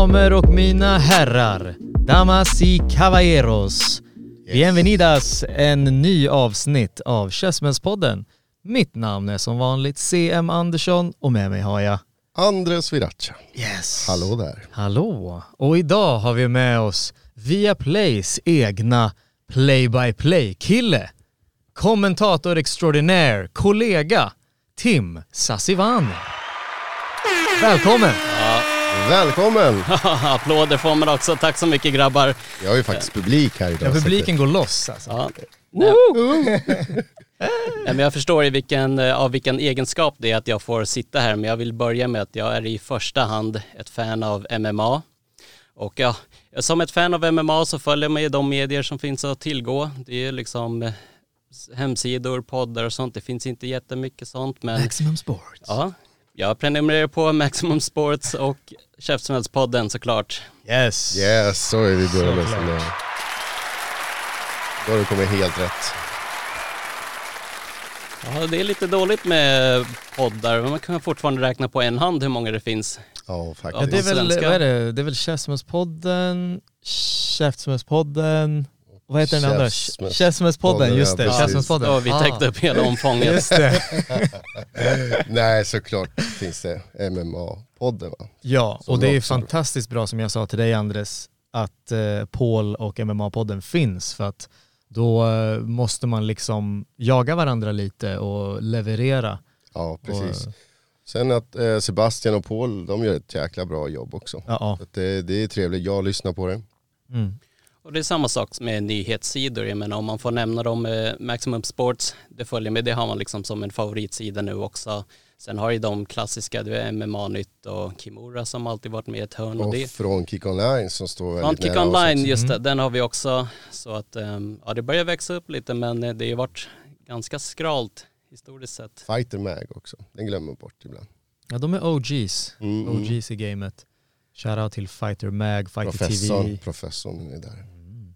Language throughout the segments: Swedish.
Damer och mina herrar. Damas y caballeros. Bienvenidas en ny avsnitt av Kässmenspodden. Mitt namn är som vanligt CM Andersson och med mig har jag... Andres Viracha. Yes. Hallå där. Hallå. Och idag har vi med oss Viaplays egna play-by-play-kille. Kommentator extraordinaire, kollega, Tim Sassivani. Välkommen! Välkommen! Applåder får man också. Tack så mycket grabbar. Vi har ju faktiskt publik här idag. Ja, publiken går loss alltså. Ja. Nej. Nej, men jag förstår i vilken, eh, av vilken egenskap det är att jag får sitta här, men jag vill börja med att jag är i första hand ett fan av MMA. Och ja, som ett fan av MMA så följer man ju de medier som finns att tillgå. Det är liksom eh, hemsidor, poddar och sånt. Det finns inte jättemycket sånt, men Maximum Sports. ja, jag prenumererar på Maximum Sports och Käftsmällspodden såklart. Yes. Yes, så är vi börjar. Då har du kommit helt rätt. Ja, det är lite dåligt med poddar, men man kan fortfarande räkna på en hand hur många det finns. Ja, Ja, faktiskt. det är väl, svenska. vad är det? Det är väl Käftsmällspodden, Käftsmällspodden, vad heter den andra? Käftsmäll- Käftsmällspodden, just det. Käftsmällspodden. Ja, vi täckte upp hela omfånget. Just det. Nej, såklart finns det MMA-podden va? Ja, Som och det är ju fantastiskt bra som jag sa till dig Andres, att eh, Paul och MMA-podden finns för att då eh, måste man liksom jaga varandra lite och leverera. Ja, precis. Och, Sen att eh, Sebastian och Paul, de gör ett jäkla bra jobb också. ja, ja. Så att det, det är trevligt, jag lyssnar på det. Mm. Och det är samma sak med nyhetssidor, jag menar om man får nämna dem, eh, Maximum Sports, det följer med, det har man liksom som en favoritsida nu också. Sen har ju de klassiska, du är MMA-nytt och Kimura som alltid varit med i ett hörn. Och Och det, från Kick Online som står väldigt Frontkick nära oss Online, just det, Mm. den har vi också. Så att, ehm, ja det börjar växa upp lite men eh, det har ju varit ganska skralt historiskt sett. Fighter Mag också, den glömmer man bort ibland. ja, de är OGs. Mm. OGs i gamet. Shoutout till Fighter Mag, Fighter Professorn, TV. professorn är där. Mm.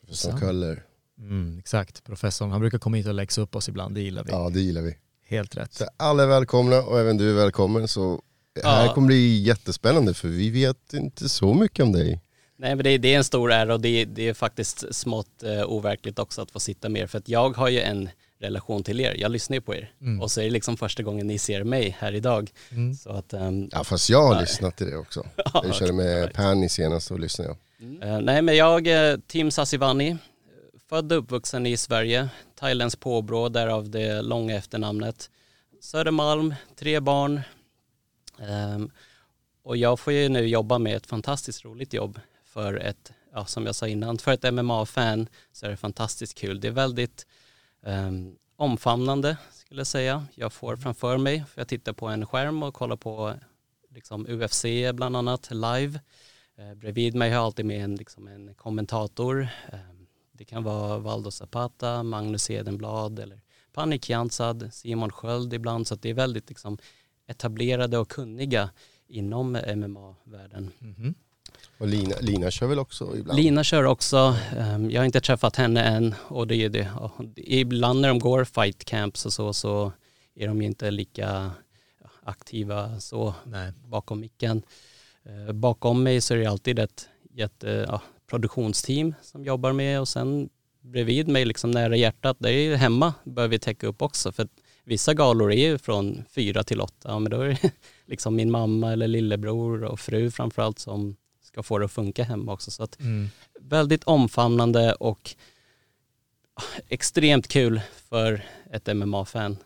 Professorn Sant. Köller. Mm, exakt, professorn. Han brukar komma hit och läxa upp oss ibland, det gillar vi. Ja, det gillar vi. Helt rätt. Så alla är välkomna och även du är välkommen. Så här Ja. kommer bli jättespännande för vi vet inte så mycket om dig. Nej men det, är- det är en stor ära och det, det är faktiskt smått eh, overkligt också att få sitta med er för att jag har ju en relation till er, jag lyssnar ju på er Mm. och så är det liksom första gången ni ser mig här idag. Mm. Så att, ehm, Ja fast jag har Nej. lyssnat till det också. Ja, Jag körde med right. Penny senast och lyssnade jag. Eh, nej men jag, eh, Tim Sassivani, född och uppvuxen i Sverige, thailändsk påbrå, därav det långa efternamnet. Södermalm, tre barn. Ehm, och jag får ju nu jobba med ett fantastiskt roligt jobb för ett, ja, som jag sa innan, för ett MMA-fan så är det fantastiskt kul. Det är väldigt um, omfamnande skulle jag säga. Jag får framför mig, för jag tittar på en skärm och kollar på liksom UFC bland annat live. Eh, bredvid mig har jag alltid med en, liksom en kommentator. Eh, det kan vara Valdo Zapata, Magnus Edenblad eller Panik Jansad, Simon Sköld ibland. Så att det är väldigt liksom, etablerade och kunniga inom MMA-världen. Mhm. Och Lina, Lina kör väl också ibland? Lina kör också, ehm, jag har inte träffat henne än och det är det. Ibland när de går fight camps och så, så är de ju inte lika aktiva så Nej. bakom micken. Eh, Bakom mig så är det alltid ett jätte, ja, produktionsteam som jobbar med och sen bredvid mig liksom nära hjärtat, det är ju hemma bör vi täcka upp också för vissa galor är ju från fyra till åtta, ja, men då är det liksom min mamma eller lillebror och fru framförallt som ska få det att funka hemma också. Så att Mm. väldigt omfamnande och extremt kul för ett MMA-fan.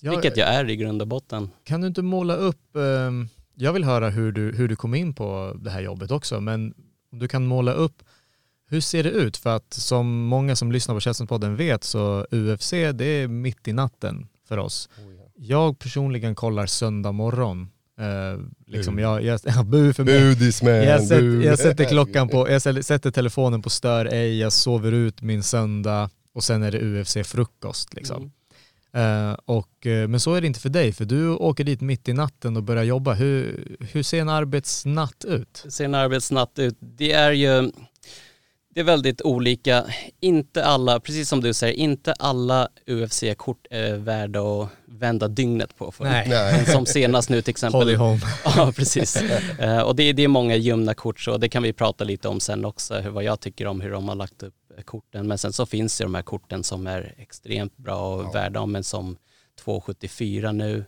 Ja, Vilket jag är i grund och botten. Kan du inte måla upp, ehm, jag vill höra hur du, hur du kom in på det här jobbet också, men om du kan måla upp, hur ser det ut? För att som många som lyssnar på Källstenspodden vet så UFC det är mitt i natten för oss. Jag personligen kollar söndag morgon. Eh, liksom Bu. jag, jag, ja, bu för mig. Budisman, Jag, sätter, bu. jag sätter klockan på, jag sätter- telefonen på stör ej, jag sover ut min söndag och sen är det UFC-frukost liksom. Eh, och, eh, men så är det inte för dig, för du åker dit mitt i natten och börjar jobba. Hur, hur ser en arbetsnatt ut? ser en arbetsnatt ut? Det är ju det är väldigt olika. Inte alla, precis som du säger, inte alla UFC-kort är värda att vända dygnet på. För. Nej. Nej. Som senast nu till exempel. Holly Holm. Ja, precis. Eh, och det, är- det är många ljumna kort så det kan vi prata lite om sen också, hur, vad jag tycker om hur de har lagt upp eh, korten. Men sen så finns det de här korten som är extremt bra och värda om, men som 274 nu.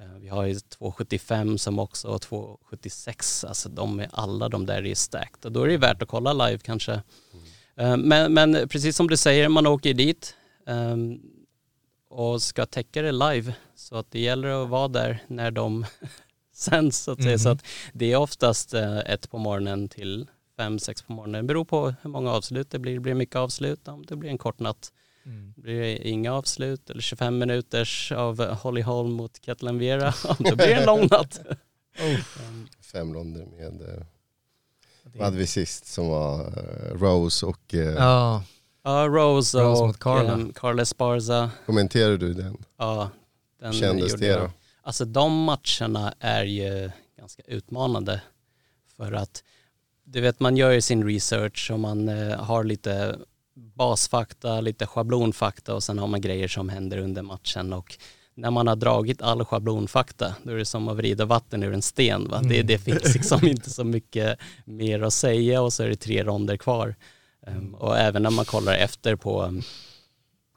Eh, Vi har ju 275 som också och 276, alltså de är, alla de där är stacked och då är det värt att kolla live kanske. Eh, Men, men precis som du säger, man åker dit ehm, och ska täcka det live så att det gäller att vara där när de sänds så att säga. Så att det är oftast eh, ett på morgonen till fem, sex på morgonen. Det beror på hur många avslut det blir. Det blir mycket avslut, om det blir en kort natt. Blir det inga avslut eller 25 minuters av Holly Holm mot Ketlin Vera, då blir det en lång natt. Fem ronder med, eh, vad hade vi sist som var eh, Rose och, eh, Ja, Ja, Rose och Rose mot Carla. ehm, Carla Esparza. kommenterar du den? Ja, den Kändes det då? Alltså de matcherna är ju ganska utmanande för att du vet man gör ju sin research och man eh, har lite basfakta, lite schablonfakta och sen har man grejer som händer under matchen och när man har dragit all schablonfakta då är det som att vrida vatten ur en sten. Va? Det, det finns liksom inte så mycket mer att säga och så är det tre ronder kvar. Ehm, och även när man kollar efter på um,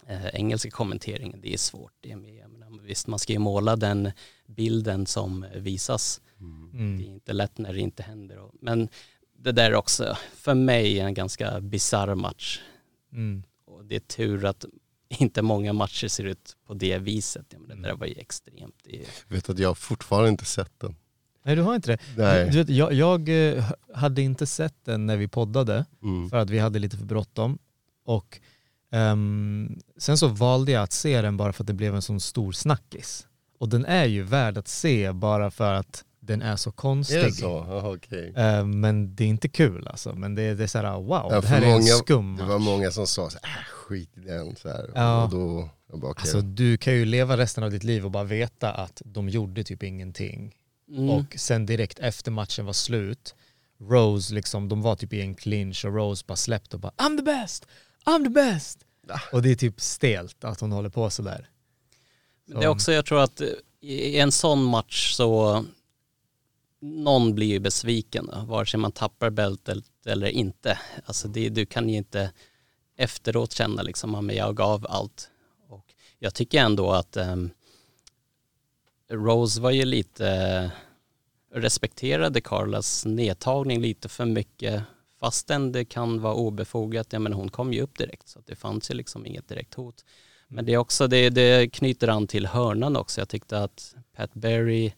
eh, engelska kommenteringen, det är svårt. Det är med, visst, man ska ju måla den bilden som visas. Mm. Det är inte lätt när det inte händer. Men det där är också, för mig, en ganska bisarr match. Mm. Och det är tur att inte många matcher ser ut på det viset. Ja, men det där var ju extremt. Är, Vet att jag har fortfarande inte sett den. Nej du har inte det? Nej. Du vet, jag, jag eh, hade inte sett den när vi poddade Mm. för att vi hade lite för bråttom. Och ehm, sen så valde jag att se den bara för att det blev en sån stor snackis. Och den är ju värd att se bara för att den är så konstig. Är det så? Okej. Eh, men det är inte kul alltså. Men det, det är såhär wow, Ja, det här är en många- skum Det var många som sa så här, äh, skit i den. Så här. Ja. Och då, jag bara, okej. Alltså du kan ju leva resten av ditt liv och bara veta att de gjorde typ ingenting. mm. Och sen direkt efter matchen var slut, Rose liksom, de var typ i en clinch och Rose bara släppte och bara I'm the best, I'm the best. Och det är typ stelt att hon håller på sådär. Men det är också, jag tror att i en sån match så någon blir ju besviken, då, vare sig man tappar bältet eller inte. Alltså det, du kan ju inte efteråt känna liksom, att jag gav allt. Och jag tycker ändå att um, Rose var ju lite, eh, respekterade Carlas nedtagning lite för mycket fastän det kan vara obefogat. ja men hon kom ju upp direkt så att det fanns ju liksom inget direkt hot. Men det är också, det, det knyter an till hörnan också. Jag tyckte att Pat Berry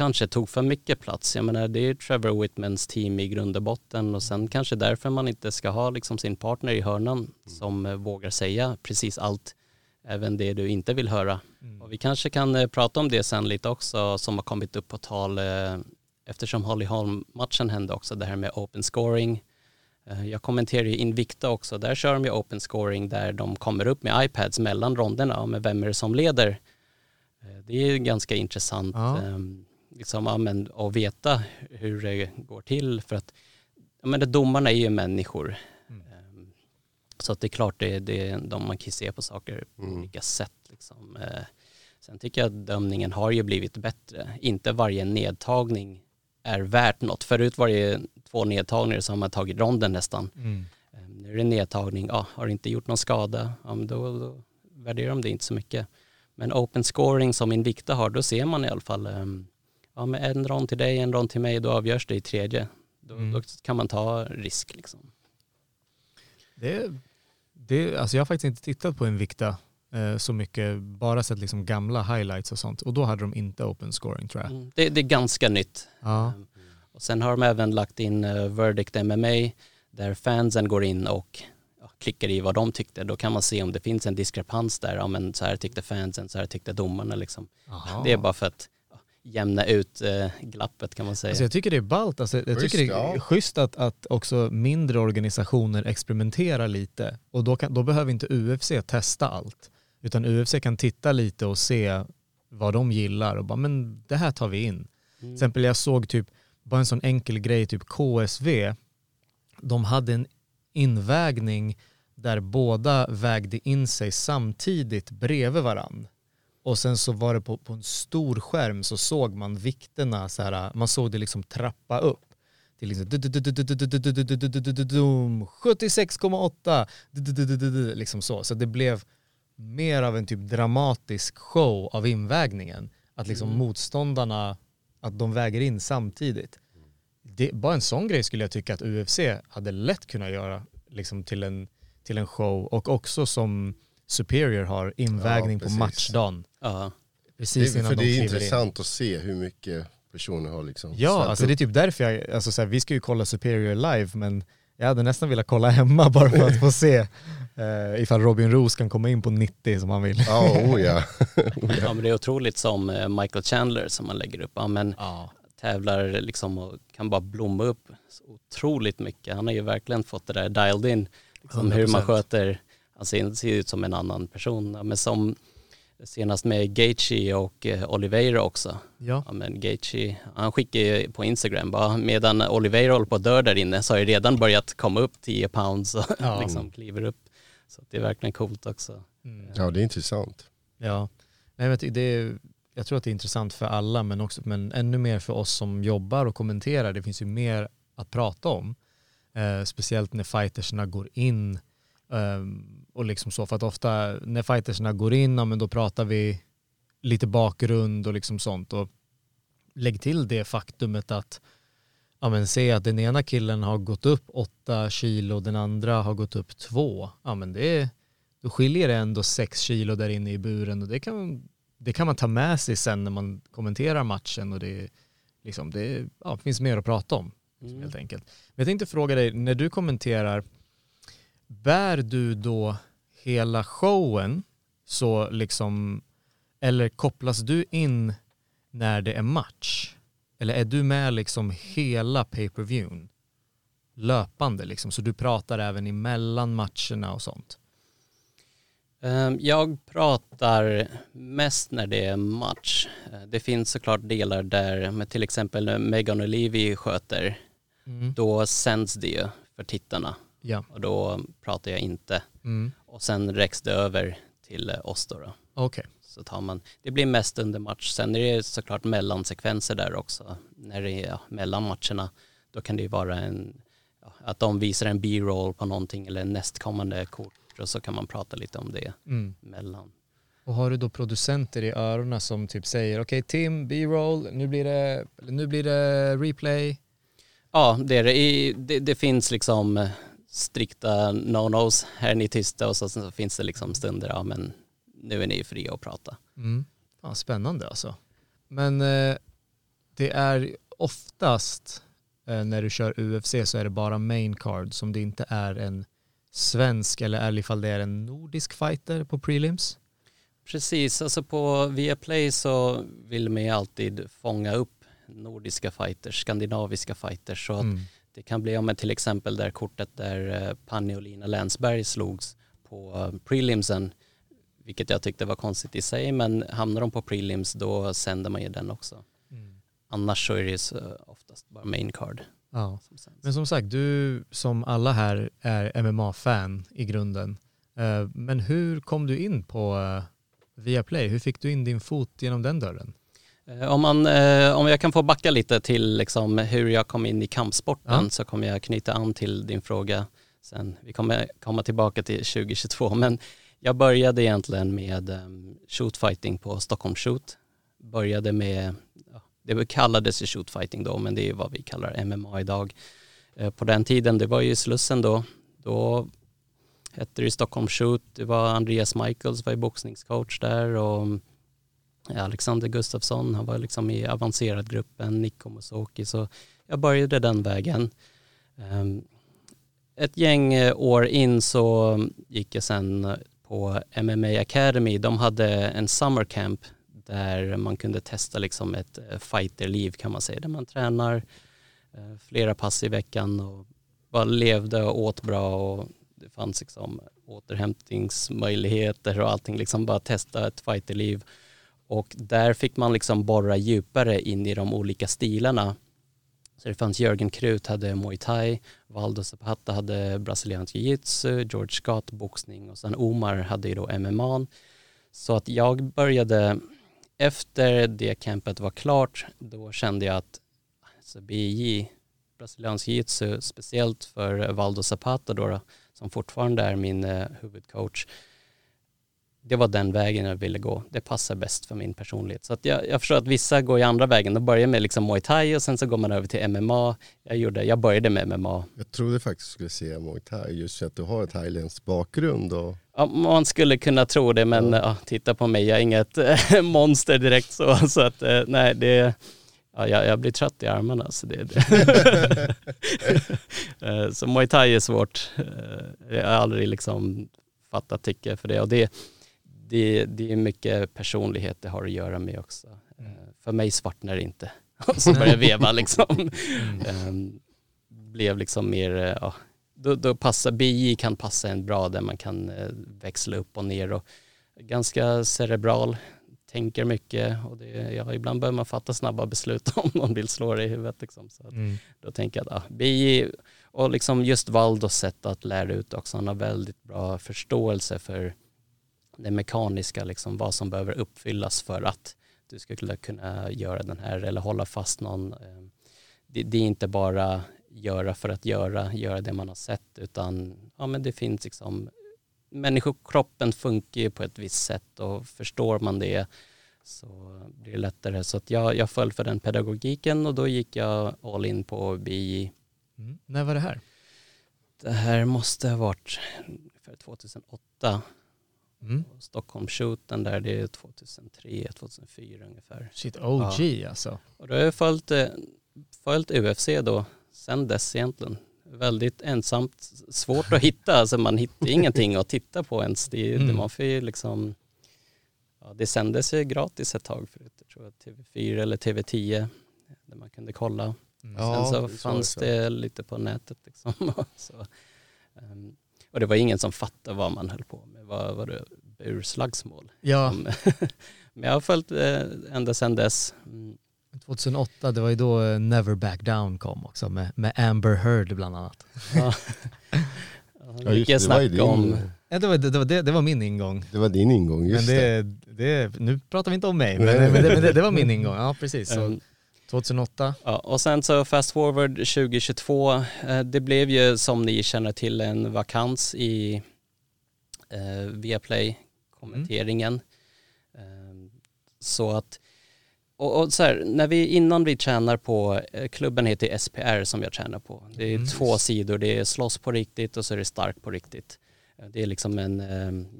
kanske tog för mycket plats. Jag menar det är Trevor Whitmans team i grund och botten och sen kanske därför man inte ska ha liksom sin partner i hörnan som eh, vågar säga precis allt, även det du inte vill höra. Och vi kanske kan eh, prata om det sen lite också som har kommit upp på tal eh, eftersom Holly Holm-matchen hände också, det här med open scoring. Jag kommenterar ju Invicta också, där kör de ju open scoring där de kommer upp med iPads mellan ronderna, med vem är det som leder. Det är ganska intressant Ja. ehm, liksom, ja, men, att veta hur det går till för att men det, domarna är ju människor. Ehm, Så att det är klart, det, det, de, man kan se på saker på olika sätt. Liksom. Eh, Sen tycker jag att dömningen har ju blivit bättre. Inte varje nedtagning är värt något. Förut var det två nedtagningar som har tagit ronden nästan. Eh, Nu är det nedtagning, ja, har du inte gjort någon skada, ja, men då, då värderar de det inte så mycket. Men open scoring som Invicta har, då ser man i alla fall, ehm, ja men en rond till dig, en rond till mig, då avgörs det i tredje. Då, då kan man ta risk liksom. Det, det, alltså jag har faktiskt inte tittat på Invicta. eh, så mycket, bara sett liksom gamla highlights och sånt. Och då hade de inte open scoring tror jag. Mm. Det, det är ganska nytt. Ja, Och sen har de även lagt in uh, Verdict MMA där fansen går in och ja, klickar i vad de tyckte. Då kan man se om det finns en diskrepans där. Ja, men så här tyckte fansen, så här tyckte domarna liksom. Aha. Det är bara för att jämna ut eh, glappet kan man säga. Alltså jag tycker det är ballt, alltså jag tycker det är Schysst, ja. schysst att, att också mindre organisationer experimenterar lite. Och då, kan, då behöver inte UFC testa allt. Utan UFC kan titta lite och se vad de gillar och bara men det här tar vi in. Till exempel jag såg typ bara en sån enkel grej, typ KSV. De hade en invägning där båda vägde in sig samtidigt bredvid varann. Och sen så var det på, på en stor skärm så såg man vikterna så här, man såg det liksom trappa upp. Till liksom 76,8 liksom så. Så det blev mer av en typ dramatisk show av invägningen. Att liksom motståndarna, att de väger in samtidigt. Det, bara en sån grej skulle jag tycka att UFC hade lätt kunnat göra liksom till, en, till en show och också som Superior har invägning Ja, på matchdagen. Ja. Precis Det, innan för de det är kliver in. intressant att se hur mycket personer har liksom Ja, alltså det är typ därför jag, alltså så här, vi ska ju kolla Superior live men jag hade nästan velat kolla hemma bara för att få se eh, ifall Robin Roos kan komma in på 90 som han vill. Ja, oh ja. ja, men det är otroligt som eh, Michael Chandler som man lägger upp. Ja, men Ja. tävlar liksom och kan bara blomma upp så otroligt mycket. Han har ju verkligen fått det där dialed in. Liksom hur man 100%. sköter, han ser, ser ut som en annan person. Men som senast med Gaethje och eh, Oliveira också. Ja. Ja men Gaethje, han skickar ju på Instagram bara medan Oliveira håller på att dö där inne så har ju redan börjat komma upp 10 pounds och Ja. liksom kliver upp. Så det är verkligen coolt också. ja, det är intressant. Ja, Nej, men det är, jag tror att det är intressant för alla men, också, men ännu mer för oss som jobbar och kommenterar. Det finns ju mer att prata om. Eh, speciellt när fightersna går in ehm, och liksom så. För att ofta när fightersna går in, ja, men då pratar vi lite bakgrund och liksom sånt. Och lägg till det faktumet att ja, men se att den ena killen har gått upp åtta kilo och den andra har gått upp två. Ja, men det då skiljer det ändå sex kilo där inne i buren och det kan, det kan man ta med sig sen när man kommenterar matchen och det, liksom, det ja, finns mer att prata om Mm. helt enkelt. Men jag tänkte fråga dig, när du kommenterar, bär du då hela showen så liksom, eller kopplas du in när det är match? Eller är du med liksom hela pay-per-viewn? Löpande liksom, så du pratar även emellan matcherna och sånt? Ehm, Jag pratar mest när det är match. Eh, Det finns såklart delar där, med till exempel när Megan Olivi sköter, Mm. då sänds det ju för tittarna Ja. och då pratar jag inte. Mm. Och sen räcks det över till eh, oss då. då. Okej. Så tar man, det blir mest under match. Sen är det såklart mellansekvenser där också. När det är ja, mellan matcherna, då kan det ju vara en, ja, att de visar en B-roll på någonting eller nästkommande kort och så kan man prata lite om det Mm. mellan. Och har du då producenter i öronen som typ säger okej Tim, B-roll, nu blir det, nu blir det replay. Ja, det, är det. I, det, det finns liksom eh, strikta no-nos, här är ni tysta och så, så finns det liksom stunder, ja men nu är ni fria att prata. Mm. Fan, spännande alltså. Men eh, det är oftast eh, när du kör UFC så är det bara main card som det inte är en svensk eller i alla fall det är en nordisk fighter på prelims. Precis, alltså på Viaplay så vill man ju alltid fånga upp nordiska fighters, skandinaviska fighters. Så att Mm. Det kan bli, om man till exempel där kortet där eh, Panny och Lina Länsberg slogs på prelimsen, vilket jag tyckte var konstigt i sig, men hamnar de på prelims då sänder man ju den också. Annars så är det så oftast bara main card. Ja. Som. Men som sagt, du som alla här är MMA-fan i grunden. Eh, Men hur kom du in på eh, Viaplay? Hur fick du in din fot genom den dörren? Eh, Om, man, eh, om jag kan få backa lite till liksom hur jag kom in i kampsporten Ja. så kommer jag knyta an till din fråga sen. Vi kommer komma tillbaka till 2022 men jag började egentligen med um, shootfighting på Stockholm Shoot. Började med, det kallades ju shootfighting då men det är vad vi kallar MMA idag. Eh, på den tiden, det var ju Slussen då, då hette det Stockholm Shoot. Det var Andreas Michaels var ju boxningscoach där och Alexander Gustafsson, han var liksom i avancerad gruppen, Nick Komosoki, så jag började den vägen. Ehm, ett gäng eh, år in så gick jag sen på MMA Academy. De hade en summer camp där man kunde testa liksom ett eh, fighterliv kan man säga, där man tränar eh, flera pass i veckan och bara levde och åt bra och det fanns liksom återhämtningsmöjligheter och allting, liksom bara testa ett fighterliv. Och där fick man liksom borra djupare in i de olika stilarna. Så det fanns Jörgen Krut hade muay thai, Valdo Zapata hade brasiliansk jiu-jitsu, George Scott boxning och sen Omar hade ju då MMA. Så att jag började, efter det campet var klart, då kände jag att alltså BJ, brasiliansk jiu-jitsu, speciellt för Valdo Zapata då, då som fortfarande är min eh, huvudcoach, det var den vägen jag ville gå. Det passar bäst för min personlighet. Så att jag, jag förstår att vissa går i andra vägen. De börjar med liksom muay thai och sen så går man över till MMA. Jag, gjorde, jag började med MMA. Jag trodde faktiskt du skulle säga muay thai just för att du har ett thailändsk bakgrund. Och... Ja, man skulle kunna tro det men ja. titta på mig, jag är inget eh, monster direkt så. så att, eh, nej, det, ja, jag, jag blir trött i armarna. Så, det, det. Eh, så muay thai är svårt. Jag har aldrig liksom fattat tycke för det. Och det, det, det är mycket personlighet det har att göra med också. Eh, För mig svartnar det inte. Och så börjar jag veva liksom. Ehm, Blev liksom mer, eh, ja, då, då passar, BJ kan passa en bra där man kan eh, växla upp och ner och ganska cerebral, tänker mycket och det, ja, ibland behöver man fatta snabba beslut om någon vill slå dig i huvudet liksom. Så Mm. då tänker jag att ah, BJ och liksom just Valdos sätt att lära ut också, han har väldigt bra förståelse för det mekaniska, liksom, vad som behöver uppfyllas för att du ska kunna- göra den här eller hålla fast någon. eh, Det, det är inte bara göra för att göra, göra det man har sett, utan ja, men det finns liksom, människokroppen funkar ju på ett visst sätt och förstår man det så blir det lättare. Så att jag, jag föll för den pedagogiken och då gick jag all in på BI. Mm. När var det här? Det här måste ha varit ungefär 2008. Mm. Stockholm shooten där, det är 2003, 2004 ungefär. Shit, OG alltså. Och då har jag följt, eh, följt UFC då, sen dess egentligen. Väldigt ensamt, svårt att hitta, alltså man hittar ingenting att titta på ens. Det, Mm. det man får ju liksom, ja, det sändes ju gratis ett tag förut, jag tror att TV4 eller TV10, där man kunde kolla. Mm. Sen så det fanns så. det lite på nätet liksom. så, ehm, och det var ingen som fattade vad man höll på med, vad var det, burslagsmål. Ja, Mm. Men jag har följt eh, ända sedan dess. Mm. 2008, det var ju då eh, Never Back Down kom också med, med Amber Heard bland annat. Ja. Ja, just det, det var ju om... Ja, det, var, det, var, det, det var min ingång. det var din ingång, just Men det. det, det, nu pratar vi inte om mig, men, men, det, men det, det var min ingång. Ja, precis. Så Ehm, 2008. Ja, och sen så fast forward 2022, eh, det blev ju som ni känner till en vakans i eh, Viaplay kommenteringen. Eh, så att, och, och så här, när vi, innan vi tränar på, eh, klubben heter SPR som jag tränar på. Det är Mm. två sidor, det är slåss på riktigt och så är det stark på riktigt. Det är liksom en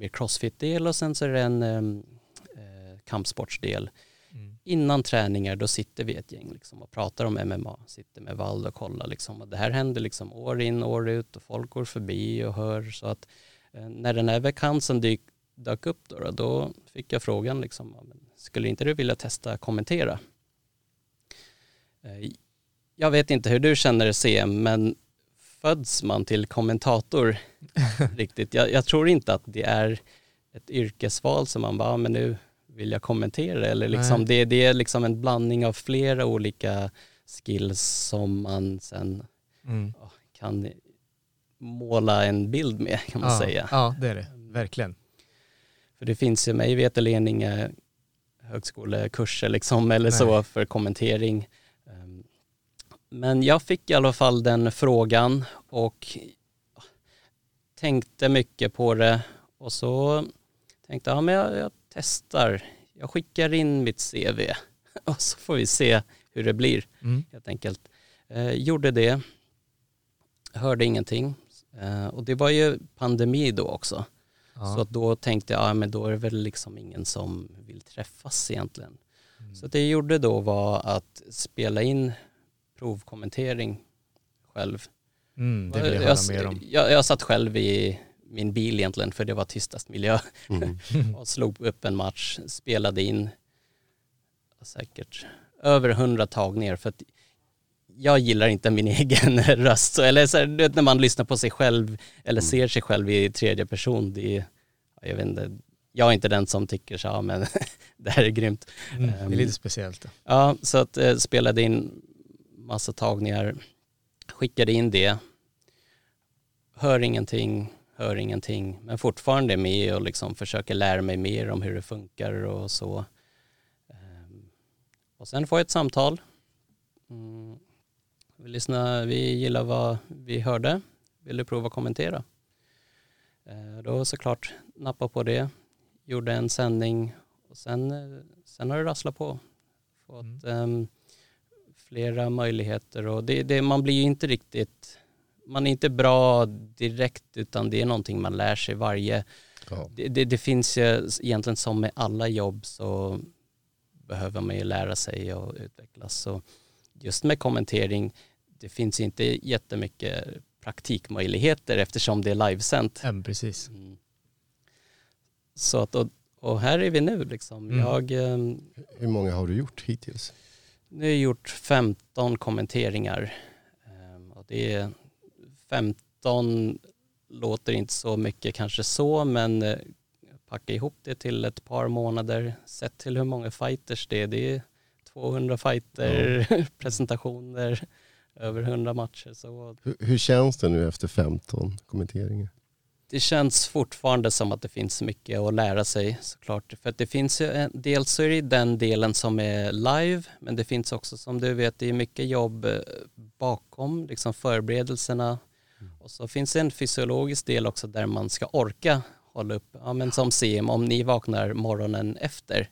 eh, crossfit-del och sen så är det en eh, kampsportsdel Mm. Innan träningar då sitter vi ett gäng liksom och pratar om MMA, sitter med Vald och kollar liksom. Och det här händer liksom år in år ut och folk går förbi och hör så att eh, när den här vakansen dyk, dök upp då, då, då fick jag frågan liksom, skulle inte du vilja testa kommentera? Eh, jag vet inte hur du känner det CM, men föds man till kommentator riktigt? Jag, jag tror inte att det är ett yrkesval som man bara, men nu vill jag kommentera eller liksom, det, det är liksom en blandning av flera olika skills som man sen Mm. kan måla en bild med kan man ja, säga. Ja, det är det. Verkligen. För det finns ju mig veterligen inga högskolekurser liksom eller Nej. så för kommentering. Ehm, Men jag fick i alla fall den frågan och tänkte mycket på det och så tänkte jag, ja, men jag, jag testar. Jag skickar in mitt CV och så får vi se hur det blir Mm. helt enkelt. Eh, gjorde det, hörde ingenting. Eh, och det var ju pandemi då också. Ja. Så då tänkte jag, ja men då är det väl liksom ingen som vill träffas egentligen. Så att det jag gjorde då var att spela in provkommentering själv. Mm, det vill jag jag, höra mer om. Jag, jag satt själv i min bil egentligen för det var tystast miljö Mm. och slog upp en match, spelade in säkert över hundra tagningar för att jag gillar inte min egen röst. Så, eller så här, du vet, när man lyssnar på sig själv eller ser sig själv i tredje person, det är, ja, jag vet inte, jag är inte den som tycker så, ja, men det här är grymt. Mm, det är Ehm, lite speciellt. Ja, så att eh, spelade in massa tagningar, skickade in det, hör ingenting, hör ingenting, men fortfarande är med och liksom försöker lära mig mer om hur det funkar och så. Ehm, Och sen får jag ett samtal. Mm. Vi, lyssnar, vi gillar vad vi hörde, vill du prova att kommentera? Eh, Då såklart nappa på det, gjorde en sändning och sen, eh, sen har det rasslat på. Fått ehm, flera möjligheter och det, det, man blir ju inte riktigt, man är inte bra direkt utan det är någonting man lär sig varje, Ja. det, det, det finns ju egentligen som med alla jobb så behöver man ju lära sig och utvecklas. Så just med kommentering, det finns inte jättemycket praktikmöjligheter eftersom det är livesänt. Ja, precis. Mm. Så att, och, och här är vi nu liksom. Mm. Jag, ehm, Hur många har du gjort hittills? nu har jag gjort 15 kommenteringar. Ehm, Och det är 15 låter inte så mycket kanske så, men eh, packa ihop det till ett par månader. Sett till hur många fighters det är. Det är 200 fighter, presentationer, över 100 matcher. Så Hur, hur känns det nu efter 15 kommenteringar? det känns fortfarande som att det finns mycket att lära sig såklart. För att det finns ju en, dels så är det den delen som är live, men det finns också som du vet, det är mycket jobb eh, bakom, liksom förberedelserna. Och så finns det en fysiologisk del också där man ska orka hålla upp, ja men som CM, om ni vaknar morgonen efter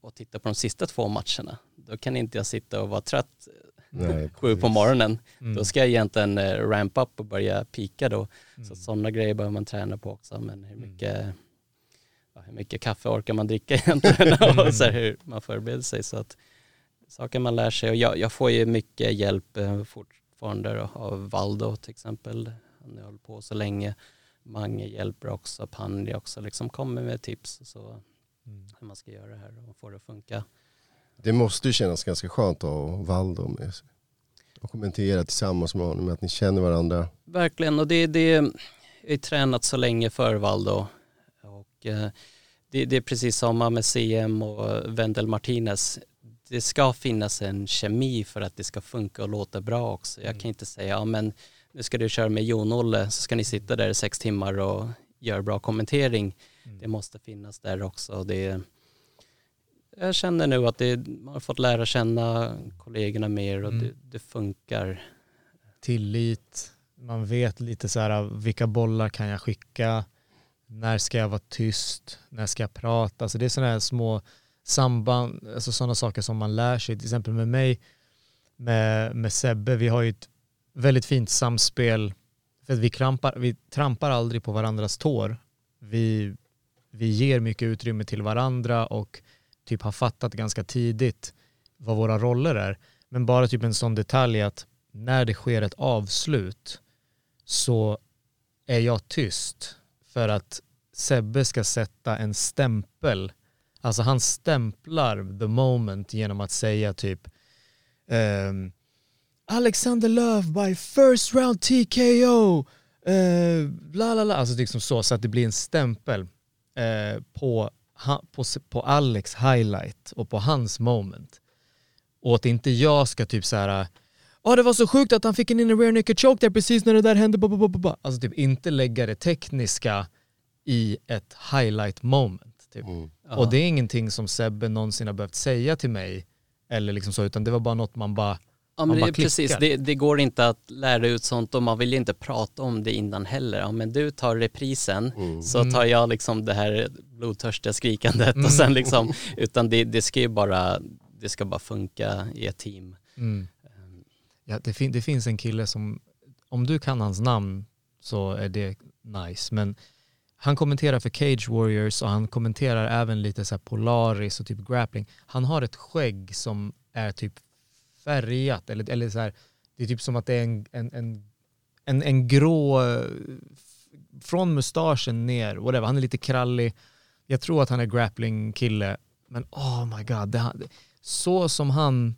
och tittar på de sista två matcherna, då kan inte jag sitta och vara trött Nej, sju på morgonen. Mm. Då ska jag egentligen eh, ramp up och börja pika då. Så sådana grejer behöver man träna på också. Men hur mycket, ja, hur mycket kaffe orkar man dricka egentligen? och så här, hur man förbereder sig. Så att saker man lär sig. Och jag, jag får ju mycket hjälp eh, fortfarande då, av Valdo till exempel. Han har hållit på så länge. Mange hjälper också, Pandy också, liksom kommer med tips. Så hur man ska göra det här och få det att funka. Det måste ju kännas ganska skönt att ha Valdo med sig. Och kommentera tillsammans med honom, att ni känner varandra. Verkligen, och det, det jag har tränat så länge för Valdo. Och eh, det, det är precis samma med CM och Wendel Martinez. Det ska finnas en kemi för att det ska funka och låta bra också. Jag kan inte säga, ja men nu ska du köra med Jon-Olle så ska ni sitta där i sex timmar och göra bra kommentering. Det måste finnas där också. Det, jag känner nu att det, man har fått lära känna kollegorna mer och Mm. det, det funkar. tillit, man vet lite så här vilka bollar kan jag skicka, när ska jag vara tyst, när ska jag prata, alltså det är sådana här små samband, alltså sådana saker som man lär sig, till exempel med mig, med, med Sebbe, vi har ju ett väldigt fint samspel, för att vi, krampar, vi trampar aldrig på varandras tår, vi, vi ger mycket utrymme till varandra och typ har fattat ganska tidigt vad våra roller är, men bara typ en sån detalj att när det sker ett avslut så är jag tyst. För att Sebbe ska sätta en stämpel. Alltså han stämplar the moment genom att säga typ um, Alexander Love by first round TKO Uh, eh, bla bla bla, alltså liksom så, så att det blir en stämpel uh, på, ha, på, på Alex highlight och på hans moment. Och att inte jag ska typ så här Ja det var så sjukt att han fick en in rear naked choke där precis när det där hände. Ba, ba, ba, ba. Alltså typ inte lägga det tekniska i ett highlight moment. Typ. Mm. Och det är ingenting som Sebbe någonsin har behövt säga till mig. Eller liksom så, utan det var bara något man bara Ja, men det bara är precis, det, det går inte att lära ut sånt och man vill inte prata om det innan heller. Ja, men du tar reprisen Mm. så tar jag liksom det här blodtörstiga skrikandet och sen liksom, utan det, det ska ju bara, det ska bara funka i ett team. Mm. Ja, det, fin- det finns en kille som, om du kan hans namn, så är det nice. Men han kommenterar för Cage Warriors och han kommenterar även lite så här Polaris och typ grappling. Han har ett skägg som är typ färgat eller, eller så här, det är typ som att det är en, en, en, en, en grå, eh, från mustaschen ner, whatever. Han är lite krallig. Jag tror att han är grappling-kille, men oh my god, det, så som han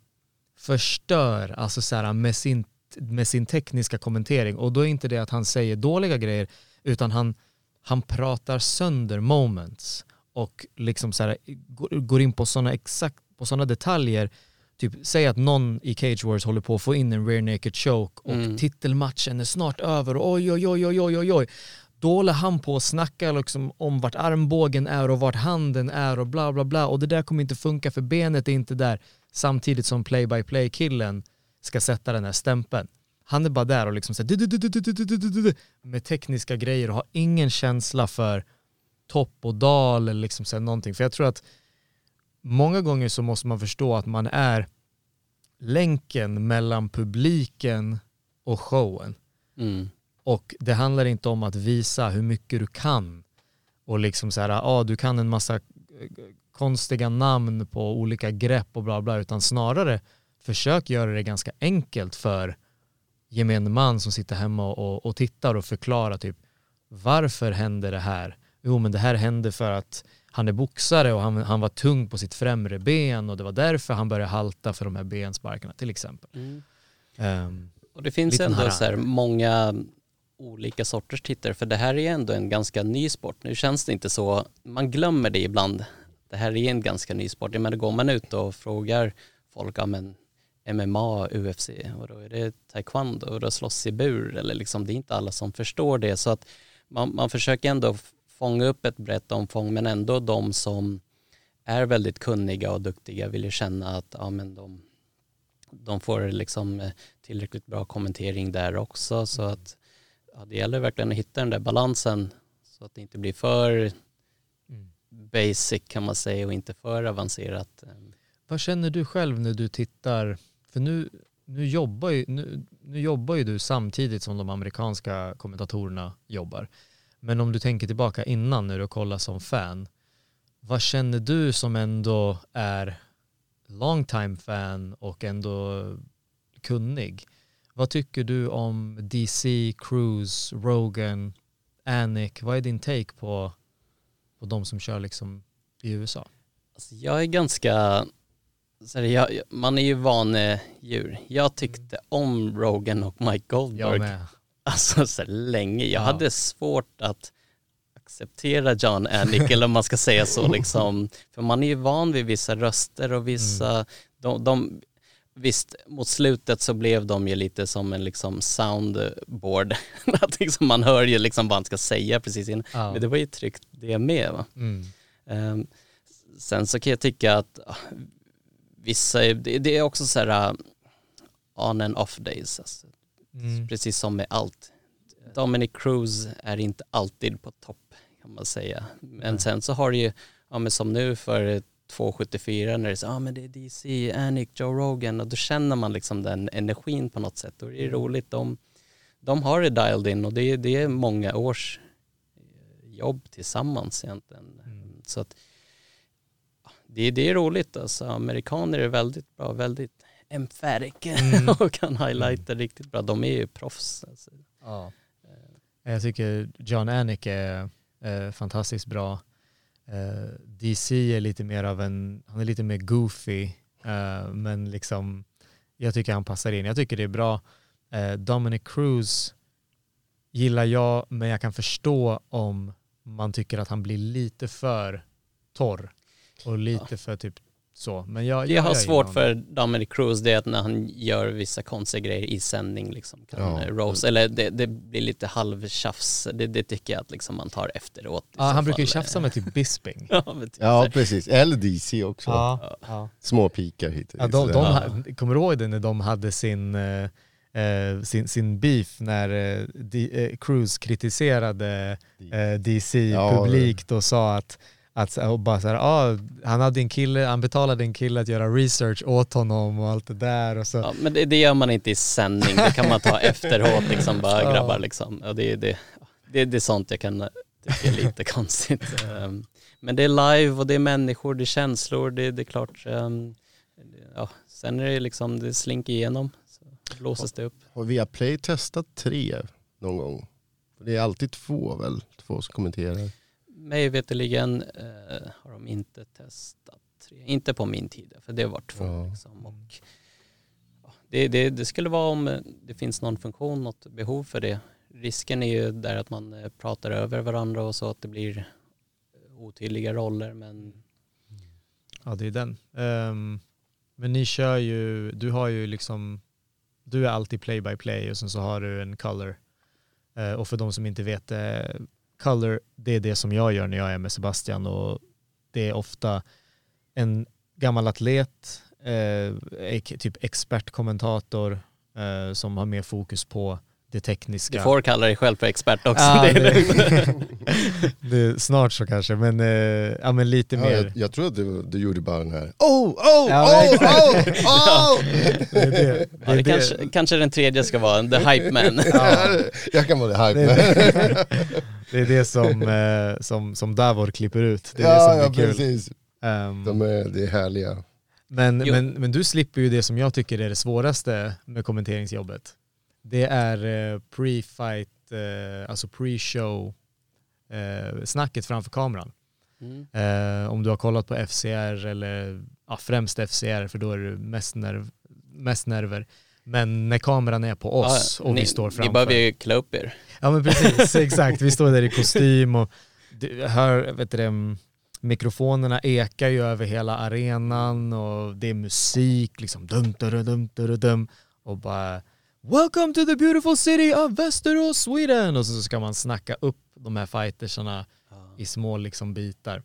förstör alltså så här, med, sin, med sin tekniska kommentering. Och då är inte det att han säger dåliga grejer, utan han, han pratar sönder moments och liksom så här, går, in på sådana exakt på sådana detaljer. Typ, säg att någon i Cage Wars håller på att få in en rear naked choke och Mm. titelmatchen är snart över och oj oj oj oj oj oj oj. Då håller han på att snacka liksom om vart armbågen är och vart handen är och bla bla bla och det där kommer inte funka för benet är inte där samtidigt som play by play killen ska sätta den här stämpeln. Han är bara där och liksom såhär, med tekniska grejer och har ingen känsla för topp och dal eller liksom såhär någonting. För jag tror att många gånger så måste man förstå att man är länken mellan publiken och showen. Mm. Och det handlar inte om att visa hur mycket du kan och liksom såhär, ja ah, du kan en massa konstiga namn på olika grepp och bla bla, utan snarare försök göra det ganska enkelt för gemene man som sitter hemma och, och tittar och förklara typ varför hände det här? Jo men det här hände för att han är boxare och han, han var tung på sitt främre ben och det var därför han började halta för de här bensparkarna till exempel. Mm. Ehm, Och det finns ändå harang. så här många olika sorters tittare, för det här är ändå en ganska ny sport. Nu känns det inte så, man glömmer det ibland. Det här är en ganska ny sport. Jag menar, går man ut och frågar folk, ja men MMA, UFC, och då är det taekwondo och då slåss i bur, eller liksom, det är inte alla som förstår det. Så att man, man försöker ändå fånga upp ett brett omfång, men ändå de som är väldigt kunniga och duktiga vill ju känna att ja, men de, de får liksom eh, tillräckligt bra kommentering där också. Så att ja, det gäller verkligen att hitta den där balansen så att det inte blir för basic kan man säga och inte för avancerat. Ehm, Vad känner du själv när du tittar, för nu, nu, jobbar ju, nu, nu jobbar ju du samtidigt som de amerikanska kommentatorerna jobbar. Men om du tänker tillbaka innan när du kollar som fan, vad känner du som ändå är long time fan och ändå kunnig? Vad tycker du om DC, Cruise, Rogan, Anik? Vad är din take på, på de som kör liksom i USA? Alltså jag är ganska, så här, jag, man är ju vanedjur. Jag tyckte om Rogan och Mike Goldberg. Jag med. Alltså så länge. Jag Ja. hade svårt att acceptera John Anik eller om man ska säga så liksom. För man är ju van vid vissa röster och vissa, de, de, visst mot slutet så blev de ju lite som en liksom soundboard. att liksom man hör ju liksom vad han ska säga precis innan. Ja. Men det var ju tryggt det med va. Mm. Ehm, sen så kan jag tycka att ah, vissa, det, det är också så här ah, on and off days. Alltså. Mm. Precis som med allt. Dominic Cruz är inte alltid på topp kan man säga. Men sen så har du ju, ja men som nu för 274 när det är så, ja men det är DC, Anik, Joe Rogan och då känner man liksom den energin på något sätt och det är roligt. De, de har det dialed in och det, är- det är många års eh, jobb tillsammans egentligen. Så att det, det är roligt alltså. Amerikaner är väldigt bra, väldigt emphatic och kan highlighta riktigt bra. De är ju proffs. Alltså. Ja. Jag tycker John Anik är eh, fantastiskt bra. Eh, DC är lite mer av en, han är lite mer goofy, eh, men liksom jag tycker han passar in. Jag tycker det är bra. Eh, Dominic Cruz gillar jag, men jag kan förstå om man tycker att han blir lite för torr och lite för typ så. Men jag, Det jag har svårt honom. för Dominic Cruz det är att när han gör vissa konstiga grejer i sändning liksom, kan Ja. ja. Rose, eller det, det blir lite halvtjafs, det, det tycker jag att liksom man tar efteråt. Ja, han brukar ju tjafsa med typ Bisping. ja, typ Ja precis, eller DC också. ja, ja. Små pikar hit Ja, de, de, ha- kommer du ihåg det när de hade sin, eh, eh, sin, sin beef när eh, D, eh, Cruz kritiserade eh, DC Ja. publikt och sa att Att och bara så här, ah, han hade en kille, han betalade en kille att göra research åt honom och allt det där och så. Ja, men det, det gör man inte i sändning, det kan man ta efteråt liksom, bara Ja. grabbar liksom. Och det, det, det, det är sånt jag kan tycka är lite konstigt. Ehm, Men det är live och det är människor, det är känslor, det, det är klart. ehm, Ja, sen är det liksom, det slinker igenom, så blåses det upp. Har Viaplay testat tre någon gång? Det är alltid två väl? Två som kommenterar. Mig veterligen eh, har de inte testat tre, inte på min tid, för det var två Ja. liksom. Och, ja, det, det, det skulle vara om eh, det finns någon funktion, något behov för det. Risken är ju där att man eh, pratar över varandra och så att det blir eh, otydliga roller men Ja, det är den. Ehm, men ni kör ju, du har ju liksom, du är alltid play by play och sen så har du en color. Och för de som inte vet det, color, det är det som jag gör när jag är med Sebastian och det är ofta en gammal atlet, eh, typ expertkommentator eh, som har mer fokus på det tekniska. du får kalla dig själv för expert också. Ja, det är det- snart så kanske, men, eh, ja, men lite Ja, mer. jag, jag tror att du, du gjorde bara den här Oh, oh, Ja, oh, exakt. oh, oh! Det är det. Det ja, det det. kanske, kanske den tredje ska vara, the hype man. Jag kan vara det hype är, det är det som, eh, som, som Davor klipper ut. Det är Ja, det ja som är kul. precis. Ehm, De är, det är härliga. men, Jo. men, men du slipper ju det som jag tycker är det svåraste med kommenteringsjobbet. Det är eh, pre-fight, eh, alltså pre-show eh, snacket framför kameran. Mm. Eh, om du har kollat på FCR eller ja, främst FCR för då är det mest, nerv, mest nerver. Men när kameran är på oss Ja, och ni, vi står framför. Ni behöver ju klä upp er. Ja men precis, exakt. Vi står där i kostym och hör, vet du det, mikrofonerna ekar ju över hela arenan och det är musik liksom dum dum dum dum dum och bara Welcome to the beautiful city of Västerås, Sweden! Och så ska man snacka upp de här fightersarna i små liksom bitar.